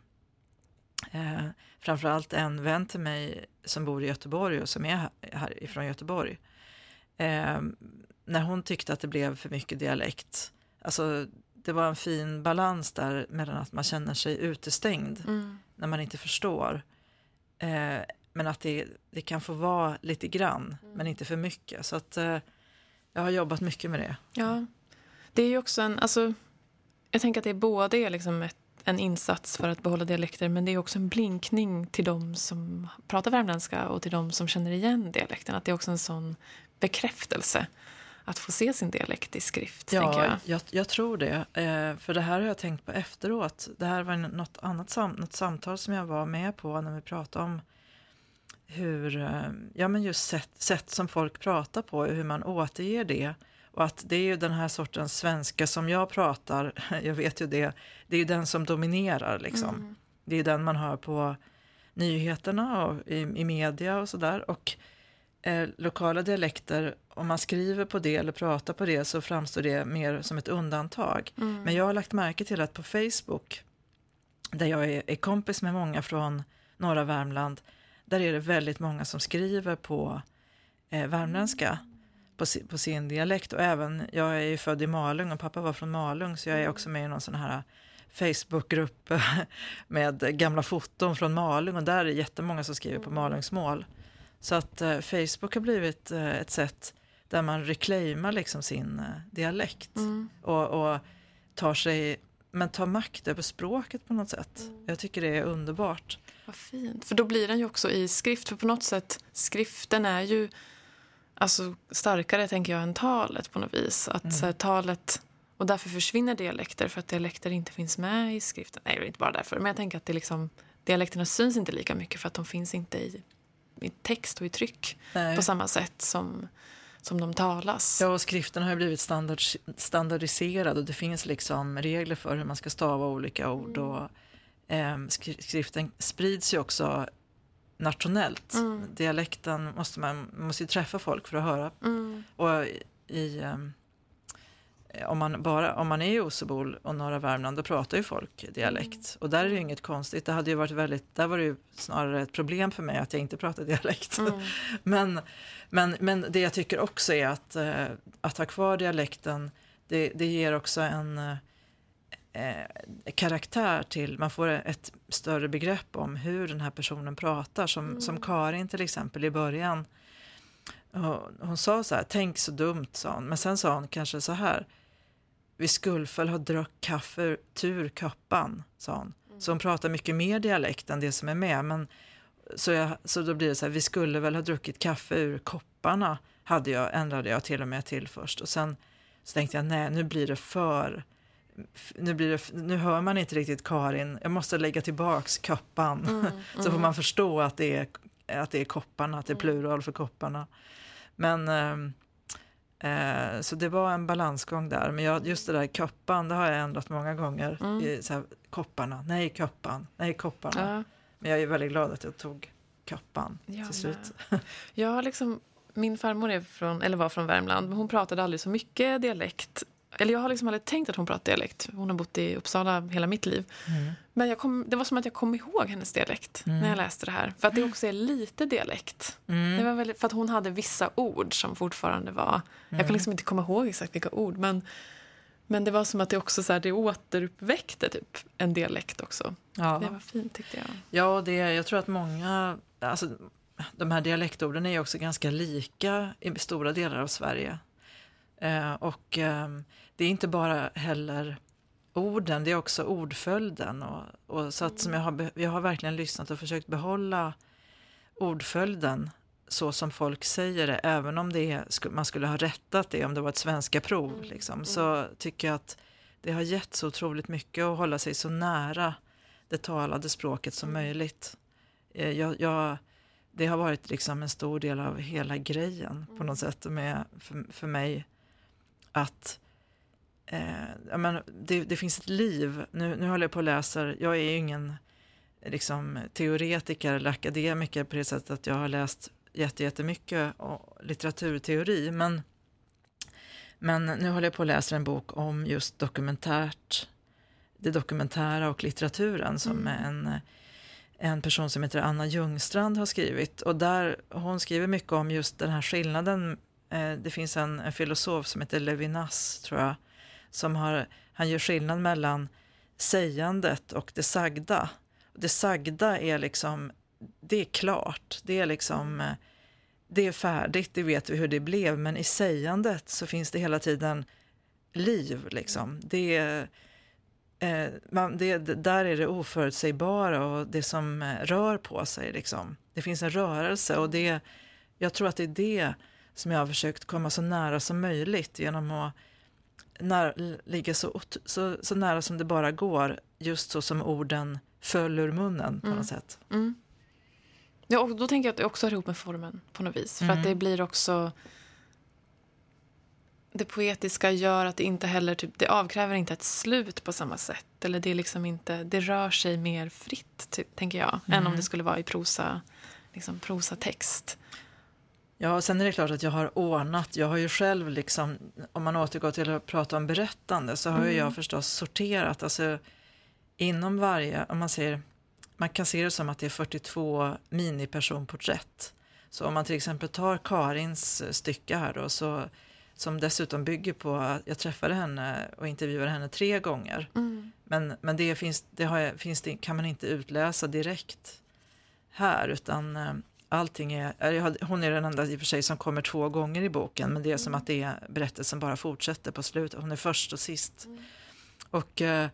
eh, framförallt en vän till mig som bor i Göteborg och som är här- härifrån Göteborg. Eh, när hon tyckte att det blev för mycket dialekt. Alltså det var en fin balans där mellan att man känner sig utestängd Mm. när man inte förstår. Eh, men att det, det kan få vara lite grann, men inte för mycket. Så att eh, jag har jobbat mycket med det. Ja. Det är ju också en... Alltså, jag tänker att det är både är liksom ett, en insats för att behålla dialekter men det är också en blinkning till de som pratar värmländska och till de som känner igen dialekten. Att det är också en sån bekräftelse att få se sin dialekt i skrift. Ja, jag. jag, jag tror det. Eh, för det här har jag tänkt på efteråt. Det här var något annat sam, något samtal som jag var med på när vi pratade om hur, eh, ja men just sätt, sätt som folk pratar på, hur man återger det. Och att det är ju den här sortens svenska som jag pratar, jag vet ju det, det är ju den som dominerar liksom. Mm. Det är den man hör på nyheterna och i, i media och sådär. Och eh, lokala dialekter, om man skriver på det eller pratar på det så framstår det mer som ett undantag. Mm. Men jag har lagt märke till att på Facebook, där jag är, är kompis med många från norra Värmland, där är det väldigt många som skriver på eh, värmländska på, si, på sin dialekt. Och även, jag är ju född i Malung och pappa var från Malung så jag är också med i någon sån här Facebookgrupp med gamla foton från Malung och där är det jättemånga som skriver på malungsmål. Så att eh, Facebook har blivit eh, ett sätt där man reclaimar liksom sin eh, dialekt Mm. och, och tar sig, men tar makt över språket på något sätt. Jag tycker det är underbart. Vad fint. För då blir den ju också i skrift. För på något sätt, skriften är ju alltså, starkare tänker jag än talet på något vis. Att Mm. här, talet, och därför försvinner dialekter för att dialekter inte finns med i skriften. Nej, det är inte bara därför. Men jag tänker att det liksom, dialekterna syns inte lika mycket för att de finns inte i, i text och i tryck Nej. på samma sätt som, som de talas. Ja, och skriften har ju blivit standard, standardiserad och det finns liksom regler för hur man ska stava olika ord. Och, ehm, skri- skriften sprids ju också nationellt. Mm. Dialekten måste man, man måste ju träffa folk för att höra. Mm. Och i, ehm, om, man bara, om man är i Osebol och norra Värmland då pratar ju folk dialekt. Och där är det ju inget konstigt. Det hade ju varit väldigt, där var det ju snarare ett problem för mig att jag inte pratar dialekt. Mm. Men, men, men det jag tycker också är att, eh, att ha kvar dialekten, det, det ger också en eh, eh, karaktär till, man får ett större begrepp om hur den här personen pratar. Som, som Karin till exempel i början. Hon sa så här, tänk så dumt, sa hon. Men sen sa hon kanske så här, vi skulle väl ha druckit kaffe tur koppan, sa hon. Mm. Så hon pratar mycket mer dialekt än det som är med. Men, så, jag, så då blir det så här, vi skulle väl ha druckit kaffe ur kopparna, hade jag, ändrade jag till och med till först. Och sen så tänkte jag, nej, nu blir det för nu, blir det, nu hör man inte riktigt Karin, jag måste lägga tillbaks koppan. Mm, så får mm. man förstå att det är, att det är kopparna, att det är mm. plural för kopparna. Men ehm, eh, så det var en balansgång där. Men jag, just det där koppan, det har jag ändrat många gånger. Mm. I, så här, kopparna, nej koppan, nej kopparna. Ja. Men jag är väldigt glad att jag tog koppan jag till slut. Jag har liksom, min farmor är från, eller var från Värmland, men hon pratade aldrig så mycket dialekt eller jag har liksom aldrig tänkt att hon pratar dialekt. Hon har bott i Uppsala hela mitt liv. Mm. Men kom, det var som att jag kom ihåg hennes dialekt mm. när jag läste det här. För att det också är lite dialekt. Mm. Det var väldigt, för att hon hade vissa ord som fortfarande var... Jag kan mm. liksom inte komma ihåg exakt vilka ord. Men, men det var som att det också så här, det återuppväckte typ en dialekt också. Ja. Det var fint tyckte jag. Ja, det, jag tror att många... Alltså, de här dialektorden är också ganska lika i stora delar av Sverige. Eh, och eh, det är inte bara heller orden, det är också ordföljden. Och, och så att som jag, har, jag har verkligen lyssnat och försökt behålla ordföljden så som folk säger det, även om det är, man skulle ha rättat det om det var ett svenska prov. Mm, liksom, mm. så tycker jag att det har gett så otroligt mycket att hålla sig så nära det talade språket som mm. möjligt. Eh, jag, jag, det har varit liksom en stor del av hela grejen på något sätt med, för, för mig att eh, men det, det, finns ett liv. Nu, nu håller jag på och läser, jag är ju ingen liksom, teoretiker eller akademiker på det sättet att jag har läst jättemycket litteraturteori. Men, men nu håller jag på att läsa en bok om just dokumentärt, det dokumentära och litteraturen som mm. en, en person som heter Anna Ljungstrand har skrivit. Och där, hon skriver mycket om just den här skillnaden Eh, det finns en, en, filosof som heter Levinas, tror jag, som har, han gör skillnad mellan sägandet och det sagda. Det sagda är liksom, det är klart, det är liksom, det är färdigt, det vet vi hur det blev, men i sägandet så finns det hela tiden liv liksom. Det är, eh, man, det, där är det oförutsägbara och det som eh, rör på sig liksom. Det finns en rörelse och det, jag tror att det är det som jag har försökt komma så nära som möjligt genom att när, ligga så, så, så nära som det bara går, just så som orden föll ur munnen på mm. något sätt. Mm. Ja, och då tänker jag att det också hör ihop med formen på något vis. För mm. att det blir också... Det poetiska gör att det inte heller typ, det avkräver inte ett slut på samma sätt. Eller det, är liksom inte, det rör sig mer fritt, typ, tänker jag, än om mm. det skulle vara i prosa, liksom, prosatext. Ja, sen är det klart att jag har ordnat. Jag har ju själv, liksom, om man återgår till att prata om berättande, så har mm. jag förstås sorterat. Alltså, inom varje, om man säger, man kan se det som att det är 42 minipersonporträtt. Så om man till exempel tar Karins stycke här då, så, som dessutom bygger på att jag träffade henne och intervjuade henne tre gånger. Mm. Men, men det, finns, det, har, finns det, kan man inte utläsa direkt här, utan eh, allting är, hon är den enda i och för sig som kommer två gånger i boken, men det är som att det är, berättelsen bara fortsätter på slutet. Hon är först och sist. Mm. Och eh,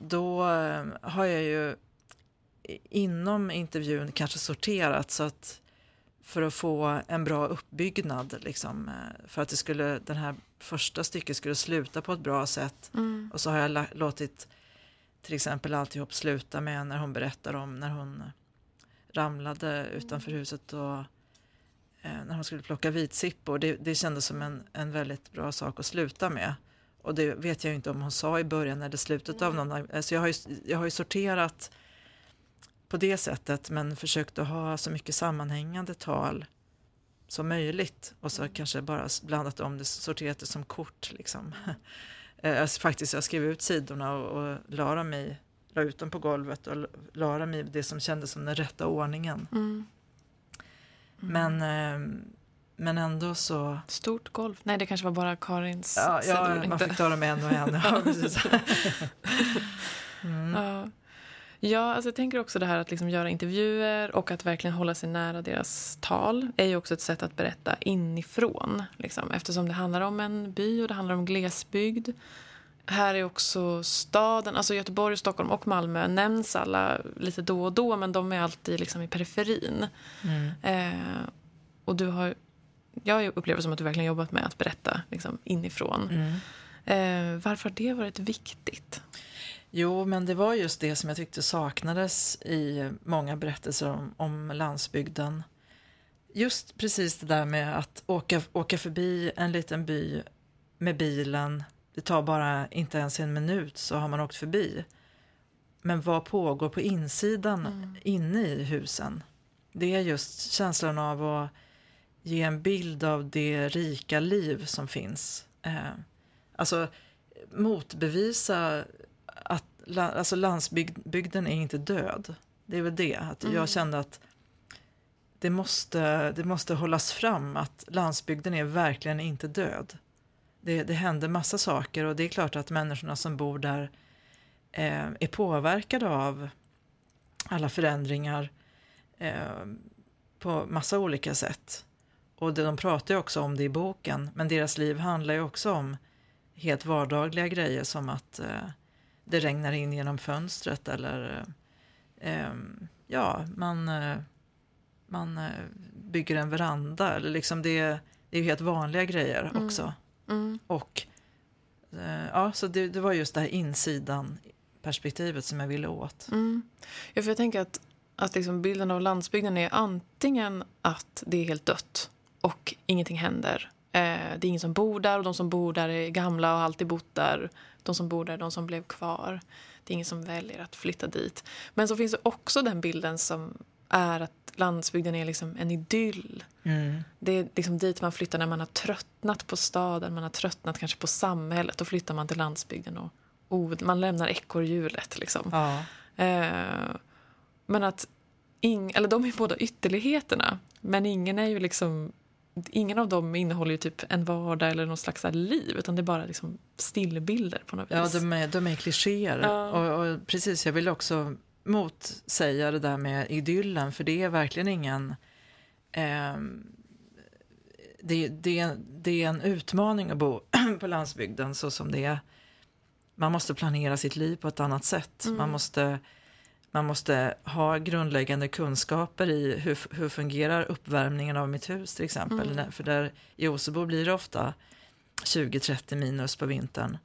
då eh, har jag ju inom intervjun kanske sorterat så att för att få en bra uppbyggnad, liksom, eh, för att det skulle, den här första stycket skulle sluta på ett bra sätt. Mm. Och så har jag låtit till exempel alltihop sluta med när hon berättar om när hon ramlade utanför huset och eh, när hon skulle plocka vitsippor. Det, det kändes som en, en väldigt bra sak att sluta med. Och det vet jag inte om hon sa i början eller slutet av någon. Alltså jag, har ju, jag har ju sorterat på det sättet men försökt att ha så mycket sammanhängande tal som möjligt och så kanske bara blandat om det, sorterat det som kort. Liksom. Jag, faktiskt, jag skrev ut sidorna och, och la dem i la ut dem på golvet och la dem i det som kändes som den rätta ordningen. Mm. Mm. Men, eh, men ändå så... Stort golv? Nej, det kanske var bara Karins ja, ja, man fick ta dem en och en. Ja, mm. ja. Ja, alltså jag tänker också det här att liksom göra intervjuer och att verkligen hålla sig nära deras tal är ju också ett sätt att berätta inifrån. Liksom, eftersom det handlar om en by och det handlar om glesbygd. Här är också staden, alltså Göteborg, Stockholm och Malmö nämns alla lite då och då men de är alltid liksom i periferin. Mm. Eh, och du har, jag upplever som att du verkligen jobbat med att berätta liksom, inifrån. Mm. Eh, varför har det varit viktigt? Jo, men det var just det som jag tyckte saknades i många berättelser om, om landsbygden. Just precis det där med att åka, åka förbi en liten by med bilen. Det tar bara inte ens en minut så har man åkt förbi. Men vad pågår på insidan, Mm. inne i husen? Det är just känslan av att ge en bild av det rika liv som finns. Eh, alltså motbevisa att alltså landsbygden är inte död. Det är väl det. Att Mm. Jag kände att det måste, det måste hållas fram att landsbygden är verkligen inte död. Det, det händer massa saker och det är klart att människorna som bor där eh, är påverkade av alla förändringar eh, på massa olika sätt. Och det, de pratar ju också om det i boken, men deras liv handlar ju också om helt vardagliga grejer som att eh, det regnar in genom fönstret eller eh, eh, ja, man, eh, man bygger en veranda. Eller liksom det, det är ju helt vanliga grejer Mm. också. Mm. Och eh, ja, så det, det var just det här insidan perspektivet som jag ville åt. Mm. Ja, för jag tänker att, att liksom bilden av landsbygden är antingen att det är helt dött och ingenting händer. Eh, det är ingen som bor där och de som bor där är gamla och har alltid bott där. De som bor där är de som blev kvar. Det är ingen som väljer att flytta dit. Men så finns det också den bilden som är att landsbygden är liksom en idyll. Mm. Det är liksom dit man flyttar när man har tröttnat på staden, man har tröttnat kanske på samhället. Då flyttar man till landsbygden och od- man lämnar ekorrhjulet. Liksom. Ja. Eh, men att ing, eller de är båda ytterligheterna, men ingen är ju liksom Ingen av dem innehåller ju typ en vardag eller något slags liv utan det är bara liksom stillbilder på något Ja, vis. de är, de är klichéer. Ja. Och, och precis, jag vill också motsäga det där med idyllen, för det är verkligen ingen... ehm, det, det, är- det är en utmaning att bo på landsbygden så som det är. Man måste planera sitt liv på ett annat sätt. Mm. Man, måste, man måste ha grundläggande kunskaper i hur, hur fungerar uppvärmningen av mitt hus till exempel. Mm. För där i Osebo blir det ofta 20-30 minus på vintern.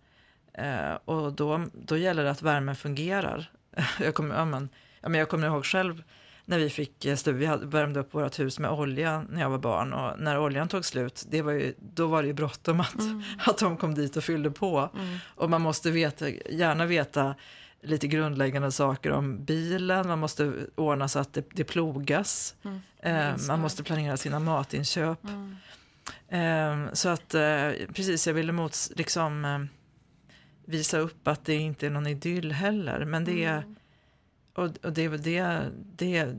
Eh, och då, då gäller det att värmen fungerar. jag, kommer, ja, men, ja, men jag kommer ihåg själv när vi fick eh, stuv, vi hade, värmde upp vårt hus med olja när jag var barn och när oljan tog slut, det var ju, då var det ju bråttom att, Mm. att de kom dit och fyllde på. Mm. Och man måste veta, gärna veta lite grundläggande saker om bilen, man måste ordna så att det, det plogas, Mm. eh, man måste planera sina matinköp. Eh, så att eh, precis, jag ville mot, liksom, eh, visa upp att det inte är någon idyll heller. Men det är, Mm. och, och det det, det,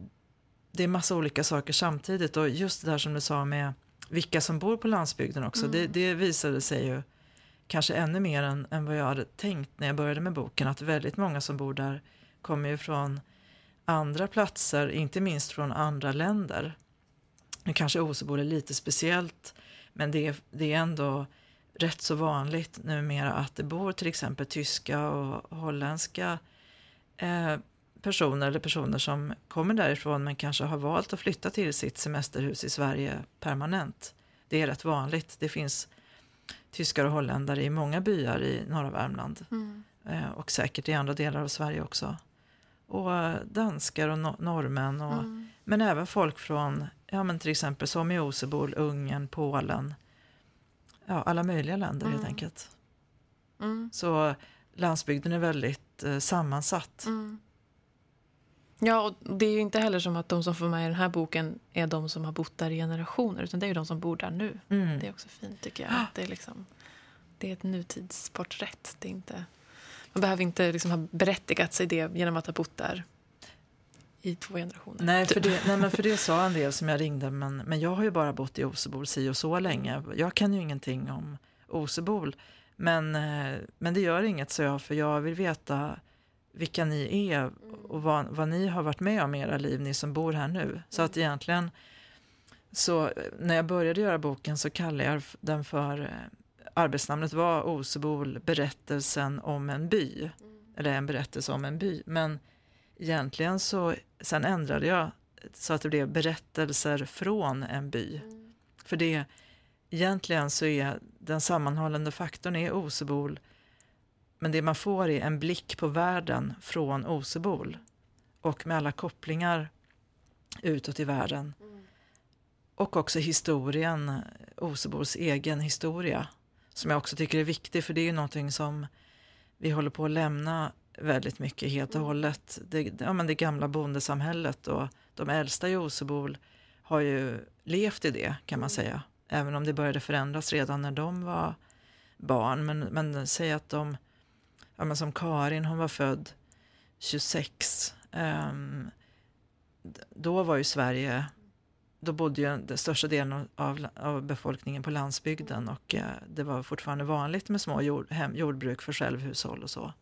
det är massa olika saker samtidigt. Och just det där som du sa med vilka som bor på landsbygden också. Mm. Det, det visade sig ju kanske ännu mer än, än vad jag hade tänkt när jag började med boken. Att väldigt många som bor där kommer ju från andra platser, inte minst från andra länder. Nu kanske Osebo är lite speciellt, men det det är ändå rätt så vanligt numera att det bor till exempel tyska och holländska eh, personer eller personer som kommer därifrån men kanske har valt att flytta till sitt semesterhus i Sverige permanent. Det är rätt vanligt. Det finns tyskar och holländare i många byar i norra Värmland Mm. eh, och säkert i andra delar av Sverige också. Och eh, danskar och no- norrmän och Mm. men även folk från, ja men till exempel som i Osebo, Ungern, Polen. Ja, alla möjliga länder helt Mm. enkelt. Mm. Så landsbygden är väldigt eh, sammansatt. Mm. Ja, och det är ju inte heller som att de som får med i den här boken är de som har bott där i generationer utan det är ju de som bor där nu. Mm. Det är också fint tycker jag. Att det, är liksom, det är ett nutidsporträtt. Det är inte, man behöver inte liksom ha berättigat sig det genom att ha bott där i två generationer. Nej, för typ. det, nej, men för det sa en del som jag ringde, men, men jag har ju bara bott i Osebo si och så länge. Jag kan ju ingenting om Osebol. Men, eh, men det gör inget, så jag, för jag vill veta vilka ni är och vad, vad ni har varit med om i era liv, ni som bor här nu. Så att egentligen, så när jag började göra boken så kallade jag den för, eh, arbetsnamnet var Osebol, berättelsen om en by. Eller en berättelse om en by. Men egentligen så, sen ändrade jag så att det blev berättelser från en by. För det, egentligen så är den sammanhållande faktorn är Osebol men det man får är en blick på världen från Osebol och med alla kopplingar utåt i världen. Och också historien, Osebols egen historia, som jag också tycker är viktig, för det är ju någonting som vi håller på att lämna väldigt mycket helt och hållet. Det, ja, men det gamla bondesamhället och de äldsta i Osebol har ju levt i det, kan man säga. Även om det började förändras redan när de var barn. Men, men säg att de ja, men som Karin, hon var född 26. Um, ehm, då var ju Sverige, då bodde ju den största delen av, av befolkningen på landsbygden och uh, det var fortfarande vanligt med små jord, hem, jordbruk för självhushåll och så.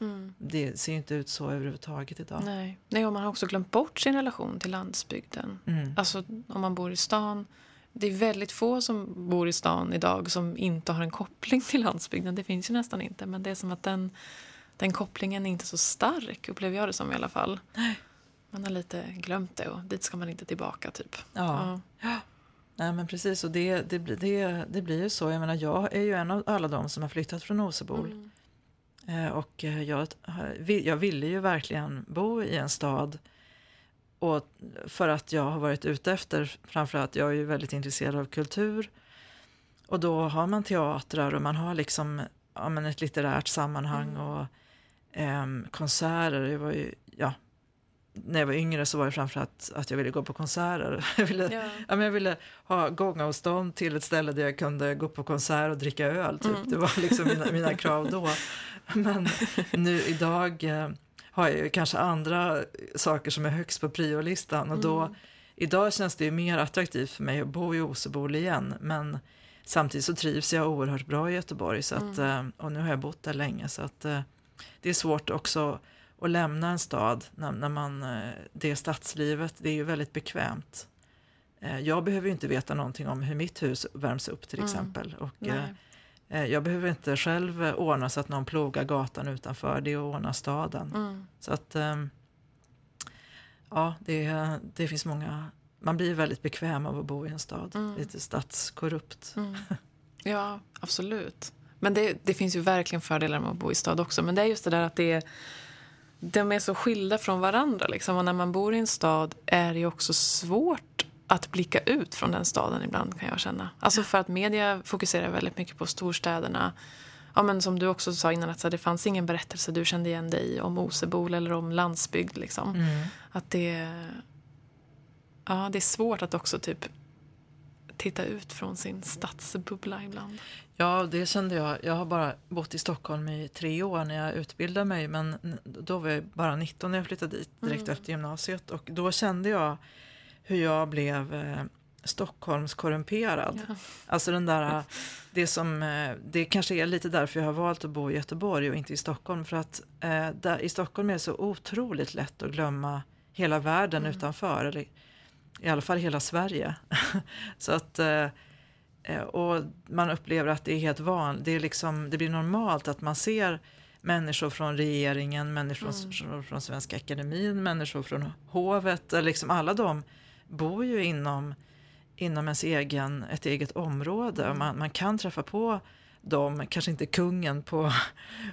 Mm. Det ser inte ut så överhuvudtaget idag. Nej. Nej, och man har också glömt bort sin relation till landsbygden. Mm. Alltså om man bor i stan. Det är väldigt få som bor i stan idag som inte har en koppling till landsbygden. Det finns ju nästan inte. Men det är som att den, den kopplingen är inte så stark, upplever jag det som i alla fall. Nej. Man har lite glömt det och dit ska man inte tillbaka typ. Ja. ja. Nej men precis och det, det, det, det blir ju så. Jag menar jag är ju en av alla de som har flyttat från Osebol. Mm. Eh, och eh, jag, jag ville ju verkligen bo i en stad och för att jag har varit ute efter, framförallt jag är ju väldigt intresserad av kultur. Och då har man teatrar och man har liksom ja, men ett litterärt sammanhang mm. och eh, konserter. Jag var ju, ja, när jag var yngre så var det framförallt att jag ville gå på konserter. Jag ville, ja. ja men jag ville ha gångavstånd till ett ställe där jag kunde gå på konsert och dricka öl. Typ. Mm. Det var liksom mina, mina krav då. Men nu idag eh, har jag ju kanske andra saker som är högst på priolistan och då mm. idag känns det ju mer attraktivt för mig att bo i Osebol igen men samtidigt så trivs jag oerhört bra i Göteborg så att, mm. Eh, och nu har jag bott där länge så att eh, det är svårt också att lämna en stad när, när man, det stadslivet, det är ju väldigt bekvämt. Jag behöver ju inte veta någonting om hur mitt hus värms upp till mm. exempel. Och, Nej. Eh, jag behöver inte själv ordna så att någon plogar gatan utanför, det är att ordna staden. Mm. Så att ehm, ja, det, det finns många, man blir väldigt bekväm av att bo i en stad, mm. lite stadskorrupt. Mm. Ja, absolut. Men det, det, finns ju verkligen fördelar med att bo i stad också, men det är just det där att det är de är så skilda från varandra. Liksom. Och när man bor i en stad är det också svårt att blicka ut från den staden ibland kan jag känna. Alltså för att media fokuserar väldigt mycket på storstäderna. Ja, men som du också sa innan, att det fanns ingen berättelse du kände igen dig i om Osebol eller om landsbygd. Liksom. Mm. Att det, ja, det är svårt att också typ titta ut från sin stadsbubbla ibland. Ja, det kände jag. Jag har bara bott i Stockholm i tre år när jag utbildade mig. Men då var jag bara 19 när jag flyttade dit direkt mm. efter gymnasiet. Och då kände jag hur jag blev eh, Stockholms korrumperad. Ja. Alltså den där, det som, eh, det kanske är lite därför jag har valt att bo i Göteborg och inte i Stockholm. För att eh, där, i Stockholm är det så otroligt lätt att glömma hela världen mm. utanför. Eller i alla fall hela Sverige. så att, eh, eh, och man upplever att det är helt vanligt, det, liksom, det blir normalt att man ser människor från regeringen, människor mm. från, från Svenska Akademin, människor från hovet, liksom alla de bor ju inom, inom ens egen, ett eget område. Mm. Man, man kan träffa på dem, kanske inte kungen på,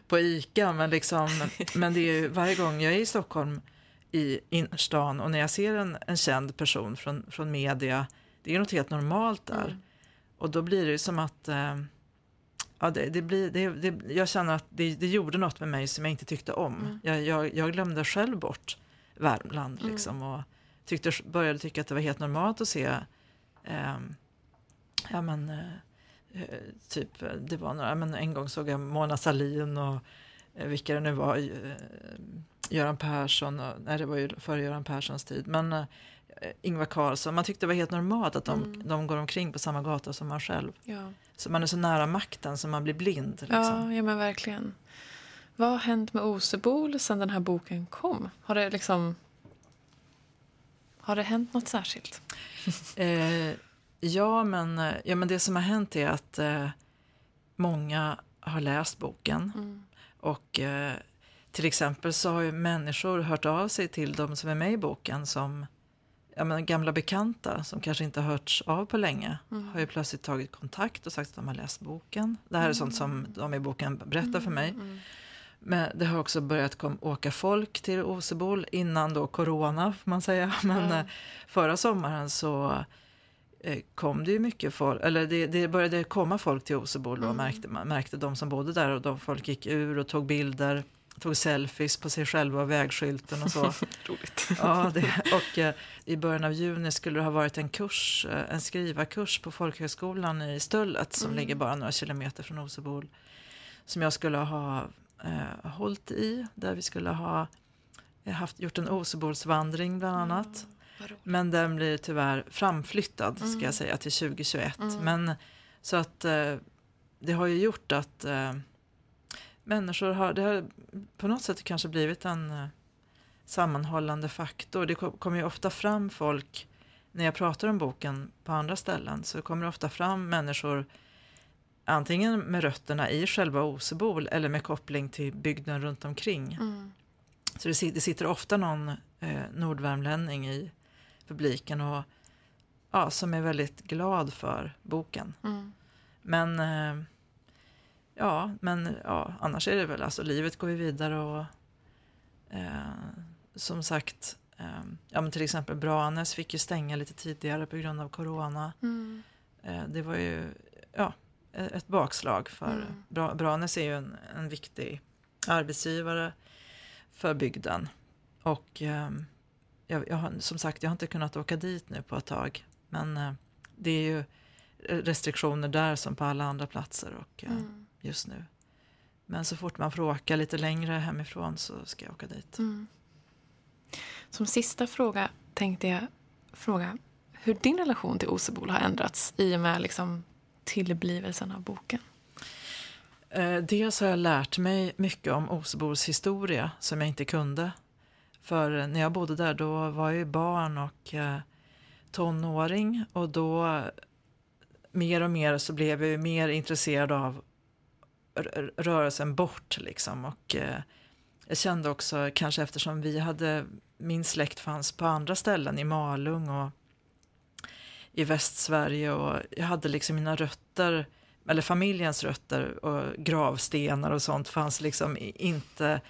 på ICA, men, liksom, men det är ju varje gång jag är i Stockholm i innerstan och när jag ser en, en känd person från, från media, det är något helt normalt där. Mm. Och då blir det som att eh, ja, det, det blir, det, det, jag känner att det, det gjorde något med mig som jag inte tyckte om. Mm. Jag, jag, jag glömde själv bort Värmland mm. liksom, och tyckte, började tycka att det var helt normalt att se eh, ja, men, eh, typ, det var några, men en gång såg jag Mona Sahlin och eh, vilka det nu var, eh, Göran Persson, och, nej det var ju före Göran Perssons tid, men eh, Ingvar Carlsson, man tyckte det var helt normalt att de, mm. de går omkring på samma gata som man själv. Ja. Så man är så nära makten så man blir blind. Liksom. Ja, ja, men verkligen. Vad har hänt med Osebol sedan den här boken kom? Har det liksom... Har det hänt något särskilt? Eh, ja, men, ja, men det som har hänt är att eh, många har läst boken. Mm. Och eh, till exempel så har ju människor hört av sig till de som är med i boken som ja, men gamla bekanta som kanske inte har hörts av på länge Mm. har ju plötsligt tagit kontakt och sagt att de har läst boken. Det här är sånt som de i boken berättar för mig. Mm. Men det har också börjat kom, åka folk till Osebol innan då corona får man säga. Men eh, förra sommaren så eh, kom det ju mycket folk, eller det, det började komma folk till Osebol och Mm. märkte, man märkte de som bodde där och de folk gick ur och tog bilder, tog selfies på sig själva och vägskylten och så. Roligt. ja, det, och eh, i början av juni skulle det ha varit en kurs, en skrivarkurs på folkhögskolan i Stöllet som Mm. ligger bara några kilometer från Osebol. Som jag skulle ha eh, hållit i, där vi skulle ha eh, haft, gjort en Osebolsvandring bland annat. Vad roligt. Men den blir tyvärr framflyttad ska Mm. jag säga till 2021. Mm. Men så att eh, det har ju gjort att eh, människor har, det har på något sätt kanske blivit en eh, sammanhållande faktor. Det ko- kommer ju ofta fram folk, när jag pratar om boken på andra ställen, så kommer det ofta fram människor antingen med rötterna i själva Osebol eller med koppling till bygden runt omkring. Mm. Så det sitter, det sitter ofta någon eh, nordvärmlänning i publiken och ja, som är väldigt glad för boken. Mm. Men eh, ja, men ja, annars är det väl alltså livet går ju vidare och eh, som sagt, eh, ja men till exempel Branäs fick ju stänga lite tidigare på grund av corona. Mm. Eh, det var ju ja, ett bakslag för Mm. Bra, Branäs är ju en, en viktig arbetsgivare för bygden. Och eh, jag, jag har, som sagt, jag har inte kunnat åka dit nu på ett tag. Men eh, det är ju restriktioner där som på alla andra platser och, eh, Mm. just nu. Men så fort man får åka lite längre hemifrån så ska jag åka dit. Mm. Som sista fråga tänkte jag fråga hur din relation till Osebol har ändrats i och med liksom tillblivelsen av boken. Eh, dels har jag lärt mig mycket om Osebos historia som jag inte kunde. För eh, när jag bodde där då var jag ju barn och eh, tonåring och då mer och mer så blev jag ju mer intresserad av rörelsen bort liksom. Och jag kände också, kanske eftersom vi hade, min släkt fanns på andra ställen i Malung och i Västsverige och jag hade liksom mina rötter eller familjens rötter och gravstenar och sånt fanns liksom inte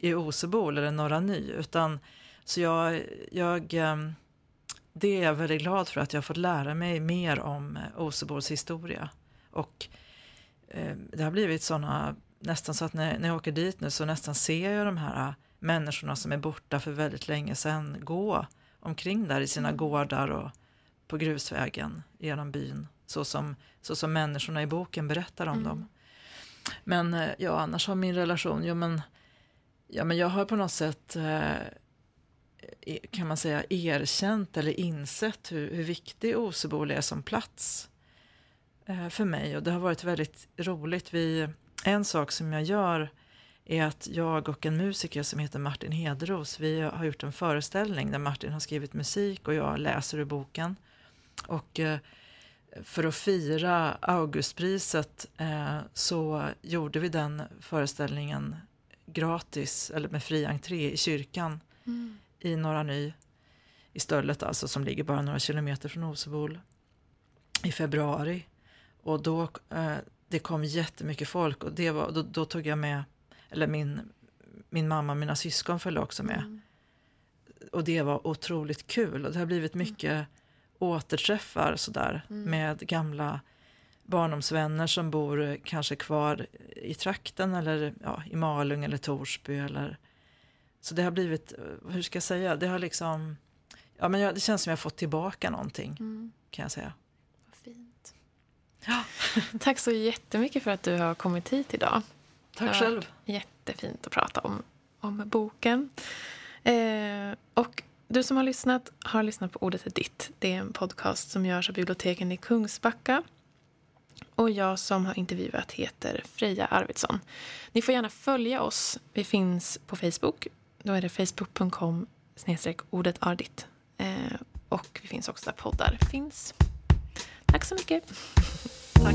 i Osebol eller Norra Ny. Utan, så jag, jag, ehm, det är jag väldigt glad för att jag fått lära mig mer om eh, Osebols historia. Och eh, det har blivit sådana, nästan så att när, när jag åker dit nu så nästan ser jag de här eh, människorna som är borta för väldigt länge sedan gå omkring där i sina Mm. gårdar och på grusvägen genom byn. Så som, så som människorna i boken berättar om Mm. dem. Men eh, ja, annars har min relation, jo men, ja, men jag har på något sätt eh, e- kan man säga erkänt eller insett hur, hur viktig Osebol är som plats eh, för mig. Och det har varit väldigt roligt. Vi, en sak som jag gör är att jag och en musiker som heter Martin Hederos, vi har gjort en föreställning där Martin har skrivit musik och jag läser ur boken. Och eh, för att fira Augustpriset eh, så gjorde vi den föreställningen gratis, eller med fri entré i kyrkan Mm. i Norra Ny, i Stöllet alltså, som ligger bara några kilometer från Osebol, i februari. Och då, eh, det kom jättemycket folk och det var, då, då tog jag med, eller min, min mamma och mina syskon följde också med. Mm. Och det var otroligt kul och det har blivit mycket återträffar sådär Mm. med gamla barndomsvänner som bor kanske kvar i trakten eller ja, i Malung eller Torsby eller så det har blivit, hur ska jag säga, det har liksom ja men jag, det känns som jag fått tillbaka någonting Mm. kan jag säga. Vad fint. Ja. Tack så jättemycket för att du har kommit hit idag. Tack själv. Jättefint att prata om, om boken. Eh, och du som har lyssnat har lyssnat på Ordet är ditt. Det är en podcast som görs av biblioteken i Kungsbacka. och jag som har intervjuat heter Freja Arvidsson. Ni får gärna följa oss. Vi finns på Facebook. Då är det facebook.com ordet är Eh, och vi finns också där poddar finns. Tack så mycket. Tack.